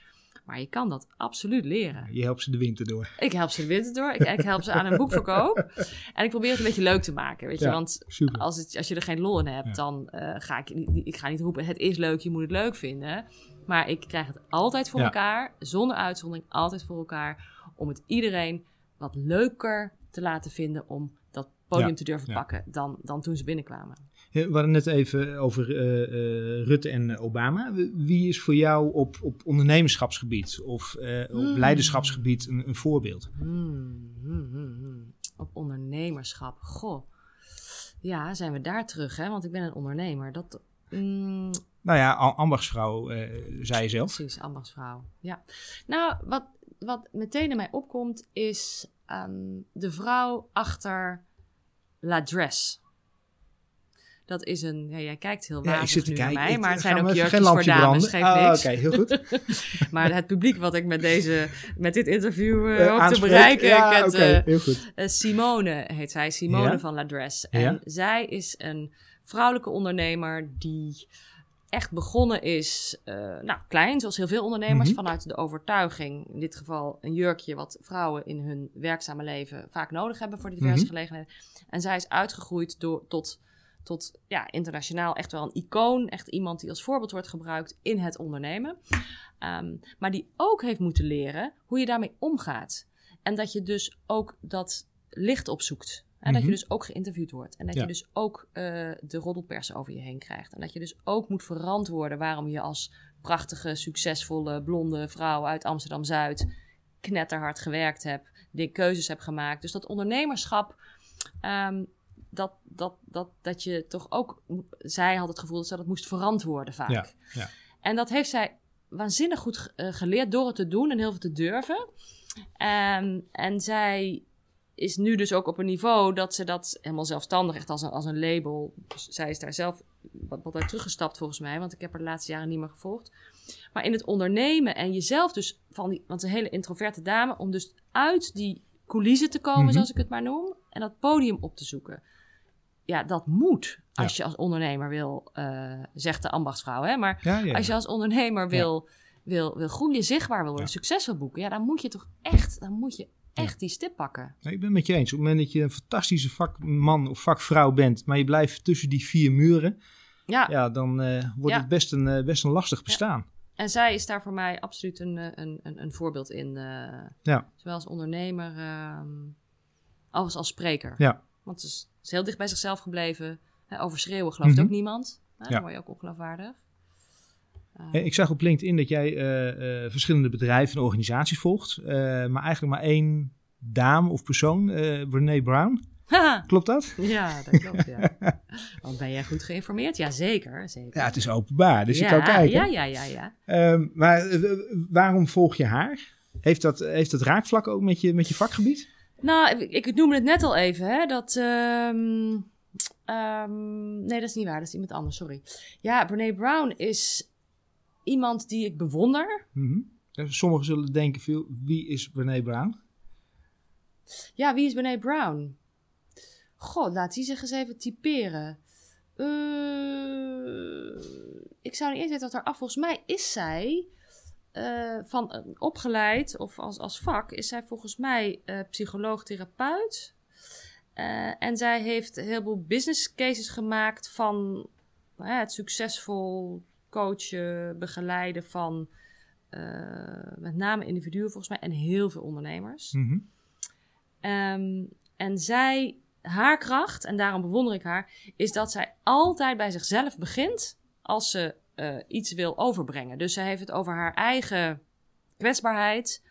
[SPEAKER 3] Maar je kan dat absoluut leren.
[SPEAKER 2] Je helpt ze de winter door.
[SPEAKER 3] Ik help ze de winter door. Ik, ik help ze aan een boekverkoop. *laughs* En ik probeer het een beetje leuk te maken. Weet je?
[SPEAKER 2] Ja.
[SPEAKER 3] Want
[SPEAKER 2] Super.
[SPEAKER 3] als, het, als je er geen lol in hebt,
[SPEAKER 2] Ja.
[SPEAKER 3] dan eh, ga ik ik ga niet roepen: het is leuk, je moet het leuk vinden. Maar ik krijg het altijd voor
[SPEAKER 2] Ja.
[SPEAKER 3] elkaar, zonder uitzondering, altijd voor elkaar. Om het iedereen wat leuker te laten vinden om dat podium te durven pakken dan, dan toen ze binnenkwamen.
[SPEAKER 2] We hadden net even over eh, eh, Rutte en eh, Obama. Wie is voor jou op, op ondernemerschapsgebied of eh, op
[SPEAKER 3] Hmm.
[SPEAKER 2] leiderschapsgebied een, een voorbeeld?
[SPEAKER 3] Hmm, hmm. Op ondernemerschap. Goh. Ja, zijn we daar terug, hè? Want ik ben een ondernemer. Dat. mm,
[SPEAKER 2] Nou ja, am- ambachtsvrouw, eh, zei je zelf.
[SPEAKER 3] Precies, ambachtsvrouw. Ja. Nou, wat, wat meteen in mij opkomt is ehm, de vrouw achter La Dress. Dat is een, ja, jij kijkt heel
[SPEAKER 2] Ja, ik
[SPEAKER 3] wazig
[SPEAKER 2] zit te
[SPEAKER 3] nu naar mij, maar het zijn ook jurkjes voor dames, geeft
[SPEAKER 2] Ah,
[SPEAKER 3] niks.
[SPEAKER 2] Oké, heel goed. *laughs*
[SPEAKER 3] Maar het publiek wat ik met, deze, met dit interview hoop te bereiken,
[SPEAKER 2] Ja,
[SPEAKER 3] ik het,
[SPEAKER 2] oké,
[SPEAKER 3] eh,
[SPEAKER 2] heel goed.
[SPEAKER 3] Simone heet zij, Simone van La Dress. En zij is een vrouwelijke ondernemer die echt begonnen is, nou klein, zoals heel veel ondernemers,
[SPEAKER 2] Mhm.
[SPEAKER 3] vanuit de overtuiging, in dit geval een jurkje wat vrouwen in hun werkzame leven vaak nodig hebben voor diverse
[SPEAKER 2] Mhm.
[SPEAKER 3] gelegenheden. En zij is uitgegroeid door, tot, tot ja, internationaal echt wel een icoon, echt iemand die als voorbeeld wordt gebruikt in het ondernemen. Ehm, maar die ook heeft moeten leren hoe je daarmee omgaat. En dat je dus ook dat licht opzoekt. En dat
[SPEAKER 2] Mhm.
[SPEAKER 3] je dus ook geïnterviewd wordt. En dat
[SPEAKER 2] Ja.
[SPEAKER 3] je dus ook eh, de roddelpers over je heen krijgt. En dat je dus ook moet verantwoorden waarom je als prachtige, succesvolle, blonde vrouw uit Amsterdam-Zuid knetterhard gewerkt hebt. Die keuzes hebt gemaakt. Dus dat ondernemerschap, ehm, dat, dat, dat, dat je toch ook... Zij had het gevoel dat ze dat moest verantwoorden vaak.
[SPEAKER 2] Ja, ja.
[SPEAKER 3] En dat heeft zij waanzinnig goed eh, geleerd door het te doen en heel veel te durven. Ehm, en zij is nu dus ook op een niveau dat ze dat helemaal zelfstandig, echt als een, als een label. Dus zij is daar zelf wat, wat uit teruggestapt volgens mij, want ik heb haar de laatste jaren niet meer gevolgd. Maar in het ondernemen en jezelf dus van die, want een hele introverte dame, om dus uit die coulissen te komen,
[SPEAKER 2] Mhm.
[SPEAKER 3] zoals ik het maar noem, en dat podium op te zoeken. Ja, dat moet als
[SPEAKER 2] Ja.
[SPEAKER 3] je als ondernemer wil, eh, zegt de ambachtsvrouw, hè, maar
[SPEAKER 2] Ja, ja.
[SPEAKER 3] als je als ondernemer wil, wil, wil groeien, zichtbaar wil worden, succes wil boeken, ja, dan moet je toch echt, dan moet je echt die stip pakken.
[SPEAKER 2] Nee, ik ben het met je eens. Op het moment dat je een fantastische vakman of vakvrouw bent, maar je blijft tussen die vier muren,
[SPEAKER 3] Ja,
[SPEAKER 2] ja, dan eh, wordt het best een, eh, best een lastig bestaan.
[SPEAKER 3] en zij is daar voor mij absoluut een, een, een, een voorbeeld in.
[SPEAKER 2] Ja.
[SPEAKER 3] Zowel als ondernemer ehm, als als spreker.
[SPEAKER 2] Ja.
[SPEAKER 3] Want ze is, is heel dicht bij zichzelf gebleven. Over schreeuwen gelooft
[SPEAKER 2] Mhm.
[SPEAKER 3] ook niemand.
[SPEAKER 2] Ja.
[SPEAKER 3] Dan word je ook ongeloofwaardig. Eh,
[SPEAKER 2] Ik zag op LinkedIn dat jij eh, eh, verschillende bedrijven en organisaties volgt, maar eigenlijk maar één dame of persoon, Brene Brown. Klopt dat?
[SPEAKER 3] Ja, dat klopt, ja. *laughs* Want ben jij goed geïnformeerd? Ja, zeker, zeker.
[SPEAKER 2] Ja, het is openbaar, dus je kan kijken.
[SPEAKER 3] Ja, ja, ja, ja.
[SPEAKER 2] Um, maar waarom volg je haar? Heeft dat, heeft dat raakvlak ook met je, met je vakgebied?
[SPEAKER 3] Nou, ik, ik noemde het net al even, hè, dat... Um, um, nee, dat is niet waar, dat is iemand anders, sorry. Ja, Brene Brown is iemand die ik bewonder.
[SPEAKER 2] Mm -hmm. Sommigen zullen denken, veel, wie is Brene Brown?
[SPEAKER 3] Ja, wie is Brene Brown? God, laat die zich eens even typeren. Uh, ik zou niet eens weten wat er af. Volgens mij is zij uh, van uh, opgeleid, of als, als vak, is zij volgens mij psycholoog-therapeut. en zij heeft een heleboel business cases gemaakt van het succesvol coachen, begeleiden van met name individuen volgens mij en heel veel ondernemers.
[SPEAKER 2] Mm -hmm.
[SPEAKER 3] um, en zij haar kracht, en daarom bewonder ik haar, is dat zij altijd bij zichzelf begint als ze uh, iets wil overbrengen. Dus zij heeft het over haar eigen kwetsbaarheid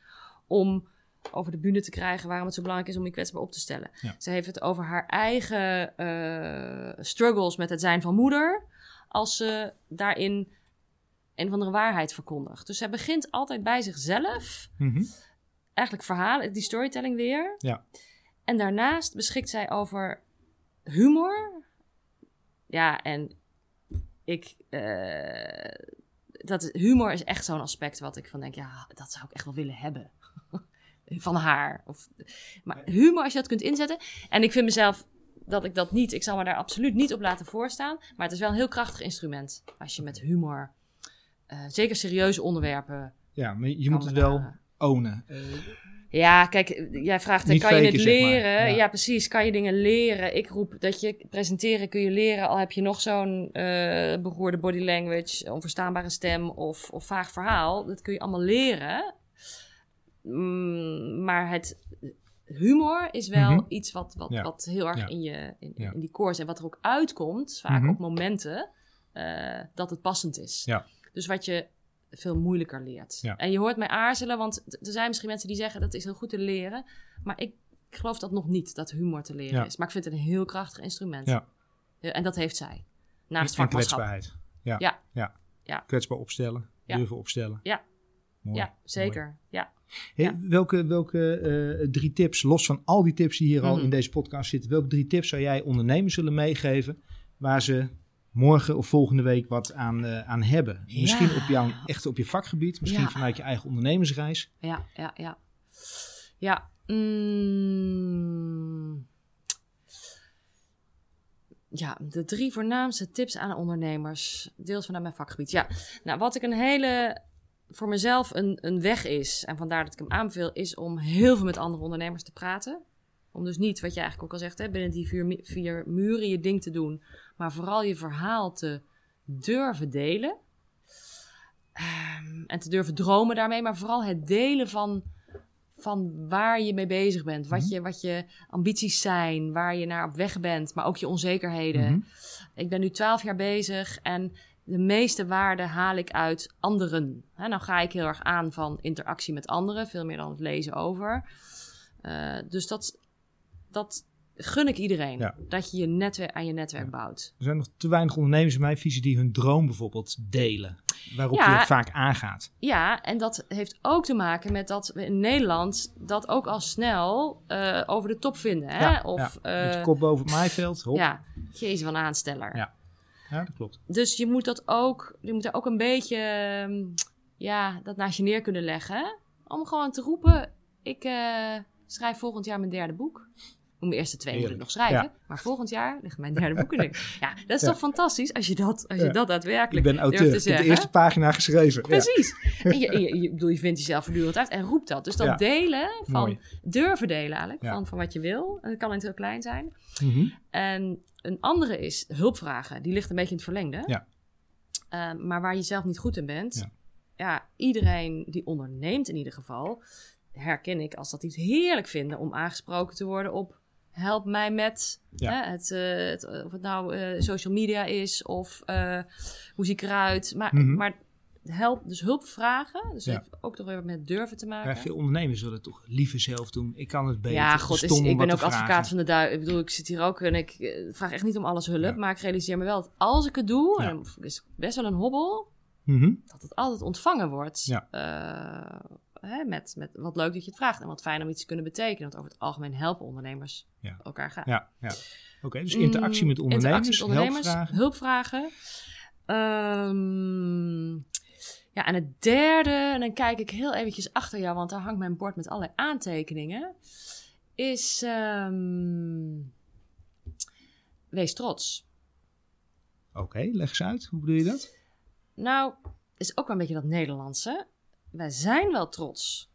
[SPEAKER 3] om over de bühne te krijgen waarom het zo belangrijk is om je kwetsbaar op te stellen.
[SPEAKER 2] Ja.
[SPEAKER 3] Ze heeft het over haar eigen uh, struggles met het zijn van moeder, als ze daarin een of andere waarheid verkondigt. Dus zij begint altijd bij zichzelf.
[SPEAKER 2] Mm -hmm.
[SPEAKER 3] Eigenlijk verhalen, die storytelling weer.
[SPEAKER 2] Ja.
[SPEAKER 3] En daarnaast beschikt zij over humor. Ja, en ik. Uh, dat, humor is echt zo'n aspect wat ik van denk, ja, dat zou ik echt wel willen hebben. *laughs* van haar. Of, maar humor, als je dat kunt inzetten. En ik vind mezelf dat ik dat niet, ik zal me daar absoluut niet op laten voorstaan. Maar het is wel een heel krachtig instrument. Als je met humor, uh, zeker serieuze onderwerpen.
[SPEAKER 2] Ja, maar je moet het wel uh, ownen.
[SPEAKER 3] Ja, kijk, jij vraagt,
[SPEAKER 2] Niet
[SPEAKER 3] kan je het
[SPEAKER 2] zeg maar.
[SPEAKER 3] leren?
[SPEAKER 2] Ja.
[SPEAKER 3] Ja. precies. Kan je dingen leren? Ik roep dat je presenteren kun je leren, al heb je nog zo'n uh, beroerde body language, onverstaanbare stem of, of vaag verhaal. Dat kun je allemaal leren. Mm, maar het humor is wel
[SPEAKER 2] Mhm.
[SPEAKER 3] iets wat, wat,
[SPEAKER 2] Ja.
[SPEAKER 3] wat heel erg
[SPEAKER 2] Ja.
[SPEAKER 3] in, je, in, in die koers en wat er ook uitkomt, vaak
[SPEAKER 2] Mhm.
[SPEAKER 3] op momenten eh, dat het passend is.
[SPEAKER 2] Ja.
[SPEAKER 3] Dus wat je veel moeilijker leert.
[SPEAKER 2] Ja.
[SPEAKER 3] En je hoort mij aarzelen, want er zijn misschien mensen die zeggen dat is heel goed te leren. Maar ik geloof dat nog niet, dat humor te leren
[SPEAKER 2] Ja.
[SPEAKER 3] is. Maar ik vind het een heel krachtig instrument.
[SPEAKER 2] Ja.
[SPEAKER 3] Ja, En dat heeft zij. Naast
[SPEAKER 2] en
[SPEAKER 3] vakmanschap.
[SPEAKER 2] kwetsbaarheid. Ja.
[SPEAKER 3] Ja.
[SPEAKER 2] ja.
[SPEAKER 3] Ja.
[SPEAKER 2] Kwetsbaar opstellen. Durven opstellen.
[SPEAKER 3] Ja.
[SPEAKER 2] Mooi.
[SPEAKER 3] Ja, zeker. Ja.
[SPEAKER 2] Hey,
[SPEAKER 3] Ja.
[SPEAKER 2] Welke, welke eh, drie tips, los van al die tips die hier al
[SPEAKER 3] Mhm.
[SPEAKER 2] in deze podcast zitten, welke drie tips zou jij ondernemers willen meegeven waar ze morgen of volgende week wat aan, eh, aan hebben?
[SPEAKER 3] Ja.
[SPEAKER 2] Misschien op jouw, echt op je vakgebied, misschien
[SPEAKER 3] Ja.
[SPEAKER 2] vanuit je eigen ondernemersreis.
[SPEAKER 3] Ja, ja, ja. Ja. mm. Ja, de drie voornaamste tips aan ondernemers. Deels vanuit mijn vakgebied. Ja, nou, wat ik een hele. voor mezelf een, een weg is. En vandaar dat ik hem aanbeveel. Is om heel veel met andere ondernemers te praten. Om dus niet, wat je eigenlijk ook al zegt, hè, binnen die vier, vier muren je ding te doen. Maar vooral je verhaal te durven delen. Ehm, en te durven dromen daarmee. Maar vooral het delen van, van waar je mee bezig bent. Wat,
[SPEAKER 2] Mhm.
[SPEAKER 3] je, wat je ambities zijn. Waar je naar op weg bent. Maar ook je onzekerheden.
[SPEAKER 2] Mhm.
[SPEAKER 3] Ik ben nu twaalf jaar bezig en de meeste waarde haal ik uit anderen. Hè, nou ga ik heel erg aan van interactie met anderen, veel meer dan het lezen over. Eh, dus dat, dat gun ik iedereen.
[SPEAKER 2] Ja.
[SPEAKER 3] Dat je, je netwerk, aan je netwerk
[SPEAKER 2] Ja.
[SPEAKER 3] bouwt.
[SPEAKER 2] Er zijn nog te weinig ondernemers in mijn visie die hun droom bijvoorbeeld delen. Waarop
[SPEAKER 3] Ja.
[SPEAKER 2] je vaak aangaat.
[SPEAKER 3] Ja, en dat heeft ook te maken met dat we in Nederland dat ook al snel eh, over de top vinden. Hè?
[SPEAKER 2] Ja,
[SPEAKER 3] of,
[SPEAKER 2] ja. Met
[SPEAKER 3] eh,
[SPEAKER 2] kop boven het maaiveld. Hop. Ja.
[SPEAKER 3] ja, jezus van aansteller.
[SPEAKER 2] Ja. dat klopt.
[SPEAKER 3] Dus je moet dat ook, je moet daar ook een beetje, ehm, ja, dat naast je neer kunnen leggen. Om gewoon te roepen, ik eh, schrijf volgend jaar mijn derde boek. Om mijn eerste twee moet ik nog schrijven.
[SPEAKER 2] Ja.
[SPEAKER 3] Maar volgend jaar ligt mijn derde boek in. *laughs* Ja, dat is
[SPEAKER 2] Ja.
[SPEAKER 3] toch fantastisch als je dat, als je
[SPEAKER 2] Ja.
[SPEAKER 3] dat
[SPEAKER 2] Ik
[SPEAKER 3] daadwerkelijk
[SPEAKER 2] ben
[SPEAKER 3] durft
[SPEAKER 2] auteur.
[SPEAKER 3] te
[SPEAKER 2] Ik de eerste pagina geschreven.
[SPEAKER 3] Precies. En *laughs* je, en je, je, bedoel, je vindt jezelf voortdurend uit en roept dat. Dus dat delen van,
[SPEAKER 2] Mooi.
[SPEAKER 3] durven delen eigenlijk, van, van wat je wil. En dat kan niet heel klein zijn.
[SPEAKER 2] Mhm.
[SPEAKER 3] En een andere is hulpvragen. Die ligt een beetje in het verlengde.
[SPEAKER 2] Ja.
[SPEAKER 3] Eh, maar waar je zelf niet goed in bent.
[SPEAKER 2] Ja.
[SPEAKER 3] Iedereen die onderneemt in ieder geval, herken ik als dat het heerlijk vinden om aangesproken te worden op help mij met
[SPEAKER 2] Ja.
[SPEAKER 3] hè, het, eh, het, of het nou eh, social media is of eh, hoe zie ik eruit. Maar,
[SPEAKER 2] Mhm.
[SPEAKER 3] maar help, dus hulp vragen. Dus
[SPEAKER 2] Ja.
[SPEAKER 3] heeft ook toch weer met durven te maken.
[SPEAKER 2] Veel ondernemers het toch liever zelf doen. Ik kan het beter.
[SPEAKER 3] Ja, god, is, ik ben ook advocaat
[SPEAKER 2] vragen.
[SPEAKER 3] van de duivel. Ik bedoel, ik zit hier ook en ik eh, vraag echt niet om alles hulp.
[SPEAKER 2] Ja.
[SPEAKER 3] Maar ik realiseer me wel dat als ik het doe, en dan is best wel een hobbel,
[SPEAKER 2] Mhm.
[SPEAKER 3] dat het altijd ontvangen wordt.
[SPEAKER 2] Ja.
[SPEAKER 3] Hè, met, met wat leuk dat je het vraagt en wat fijn om iets te kunnen betekenen. Want over het algemeen helpen ondernemers
[SPEAKER 2] Ja.
[SPEAKER 3] elkaar graag.
[SPEAKER 2] Ja, ja. Oké, dus interactie
[SPEAKER 3] Mm,
[SPEAKER 2] met ondernemers,
[SPEAKER 3] interactie met ondernemers,
[SPEAKER 2] hulpvragen.
[SPEAKER 3] hulpvragen. Ehm, ja, en het derde, en dan kijk ik heel eventjes achter jou, want daar hangt mijn bord met allerlei aantekeningen, is ehm, wees trots.
[SPEAKER 2] Oké, leg eens uit. Hoe bedoel je dat?
[SPEAKER 3] Nou, is ook wel een beetje dat Nederlandse. Wij zijn wel trots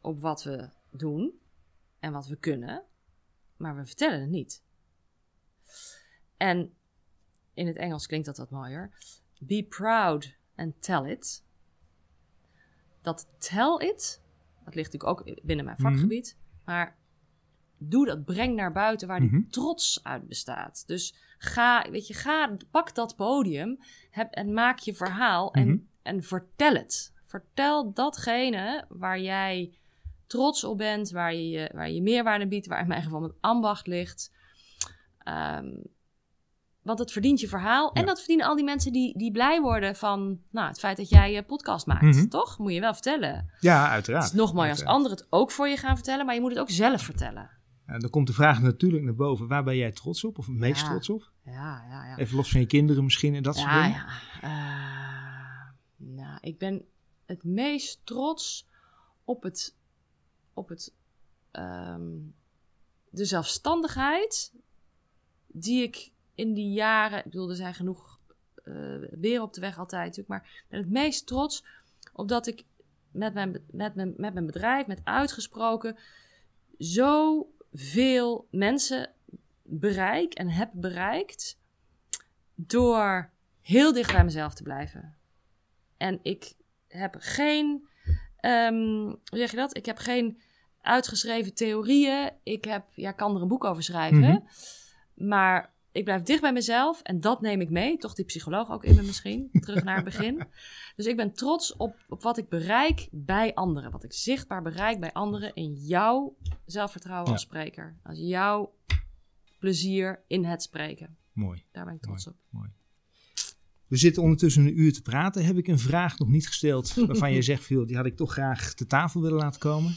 [SPEAKER 3] op wat we doen en wat we kunnen, maar we vertellen het niet. En in het Engels klinkt dat wat mooier. Be proud and tell it. Dat tell it, dat ligt natuurlijk ook binnen mijn vakgebied, maar doe dat, breng naar buiten waar die
[SPEAKER 2] Mhm.
[SPEAKER 3] trots uit bestaat. Dus ga, weet je, ga, pak dat podium heb, en maak je verhaal en,
[SPEAKER 2] Mhm.
[SPEAKER 3] en vertel het. Vertel datgene waar jij trots op bent, waar je, waar je meerwaarde biedt, waar in mijn geval een ambacht ligt. Ehm, want het verdient je verhaal. En dat verdienen al die mensen die, die blij worden van nou, het feit dat jij je podcast maakt.
[SPEAKER 2] Mhm.
[SPEAKER 3] Toch? Moet je wel vertellen.
[SPEAKER 2] Ja, uiteraard.
[SPEAKER 3] Het is nog mooi als anderen het ook voor je gaan vertellen, maar je moet het ook zelf vertellen.
[SPEAKER 2] En dan komt de vraag natuurlijk naar boven. Waar ben jij trots op? Of het meest
[SPEAKER 3] Ja.
[SPEAKER 2] trots op?
[SPEAKER 3] Ja, ja, ja.
[SPEAKER 2] Even los van je kinderen misschien en dat soort dingen.
[SPEAKER 3] ja. Eh, nou, ik ben het meest trots op het, op het, ehm, de zelfstandigheid die ik in die jaren, ik bedoel, er zijn genoeg eh beren op de weg altijd natuurlijk, maar ben het meest trots op dat ik met mijn, met mijn, met mijn bedrijf, met uitgesproken, zoveel mensen bereik en heb bereikt door heel dicht bij mezelf te blijven. En ik heb geen, ehm, hoe zeg je dat? Ik heb geen uitgeschreven theorieën. Ik heb, ja, ik kan er een boek over schrijven.
[SPEAKER 2] Mhm.
[SPEAKER 3] Maar ik blijf dicht bij mezelf en dat neem ik mee. Toch die psycholoog ook in me misschien, *laughs* terug naar het begin. Dus ik ben trots op, op wat ik bereik bij anderen. Wat ik zichtbaar bereik bij anderen in jouw zelfvertrouwen als
[SPEAKER 2] Ja.
[SPEAKER 3] spreker. Als jouw plezier in het spreken.
[SPEAKER 2] Mooi.
[SPEAKER 3] Daar ben ik trots op.
[SPEAKER 2] Mooi. We zitten ondertussen een uur te praten. Heb ik een vraag nog niet gesteld waarvan je *laughs* zegt, veel, die had ik toch graag te tafel willen laten komen?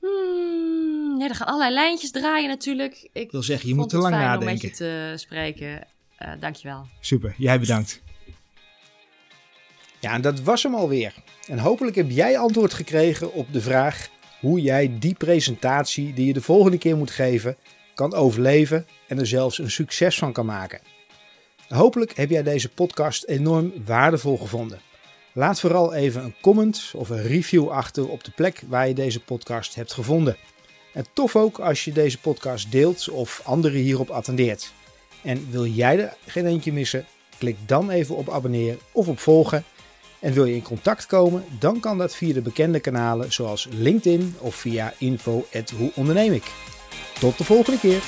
[SPEAKER 3] Hmm, nee, er gaan allerlei lijntjes draaien natuurlijk. Ik
[SPEAKER 2] wil zeggen, je moet te
[SPEAKER 3] het
[SPEAKER 2] lang
[SPEAKER 3] fijn
[SPEAKER 2] nadenken.
[SPEAKER 3] om met je te spreken. Eh dankjewel.
[SPEAKER 2] Super, jij bedankt.
[SPEAKER 4] Ja, en dat was hem alweer. En hopelijk heb jij antwoord gekregen op de vraag hoe jij die presentatie die je de volgende keer moet geven, kan overleven en er zelfs een succes van kan maken. Hopelijk heb jij deze podcast enorm waardevol gevonden. Laat vooral even een comment of een review achter op de plek waar je deze podcast hebt gevonden. En tof ook als je deze podcast deelt of anderen hierop attendeert. En wil jij er geen eentje missen? Klik dan even op abonneren of op volgen. En wil je in contact komen, dan kan dat via de bekende kanalen zoals LinkedIn of via info@hoeonderneem ik. Tot de volgende keer.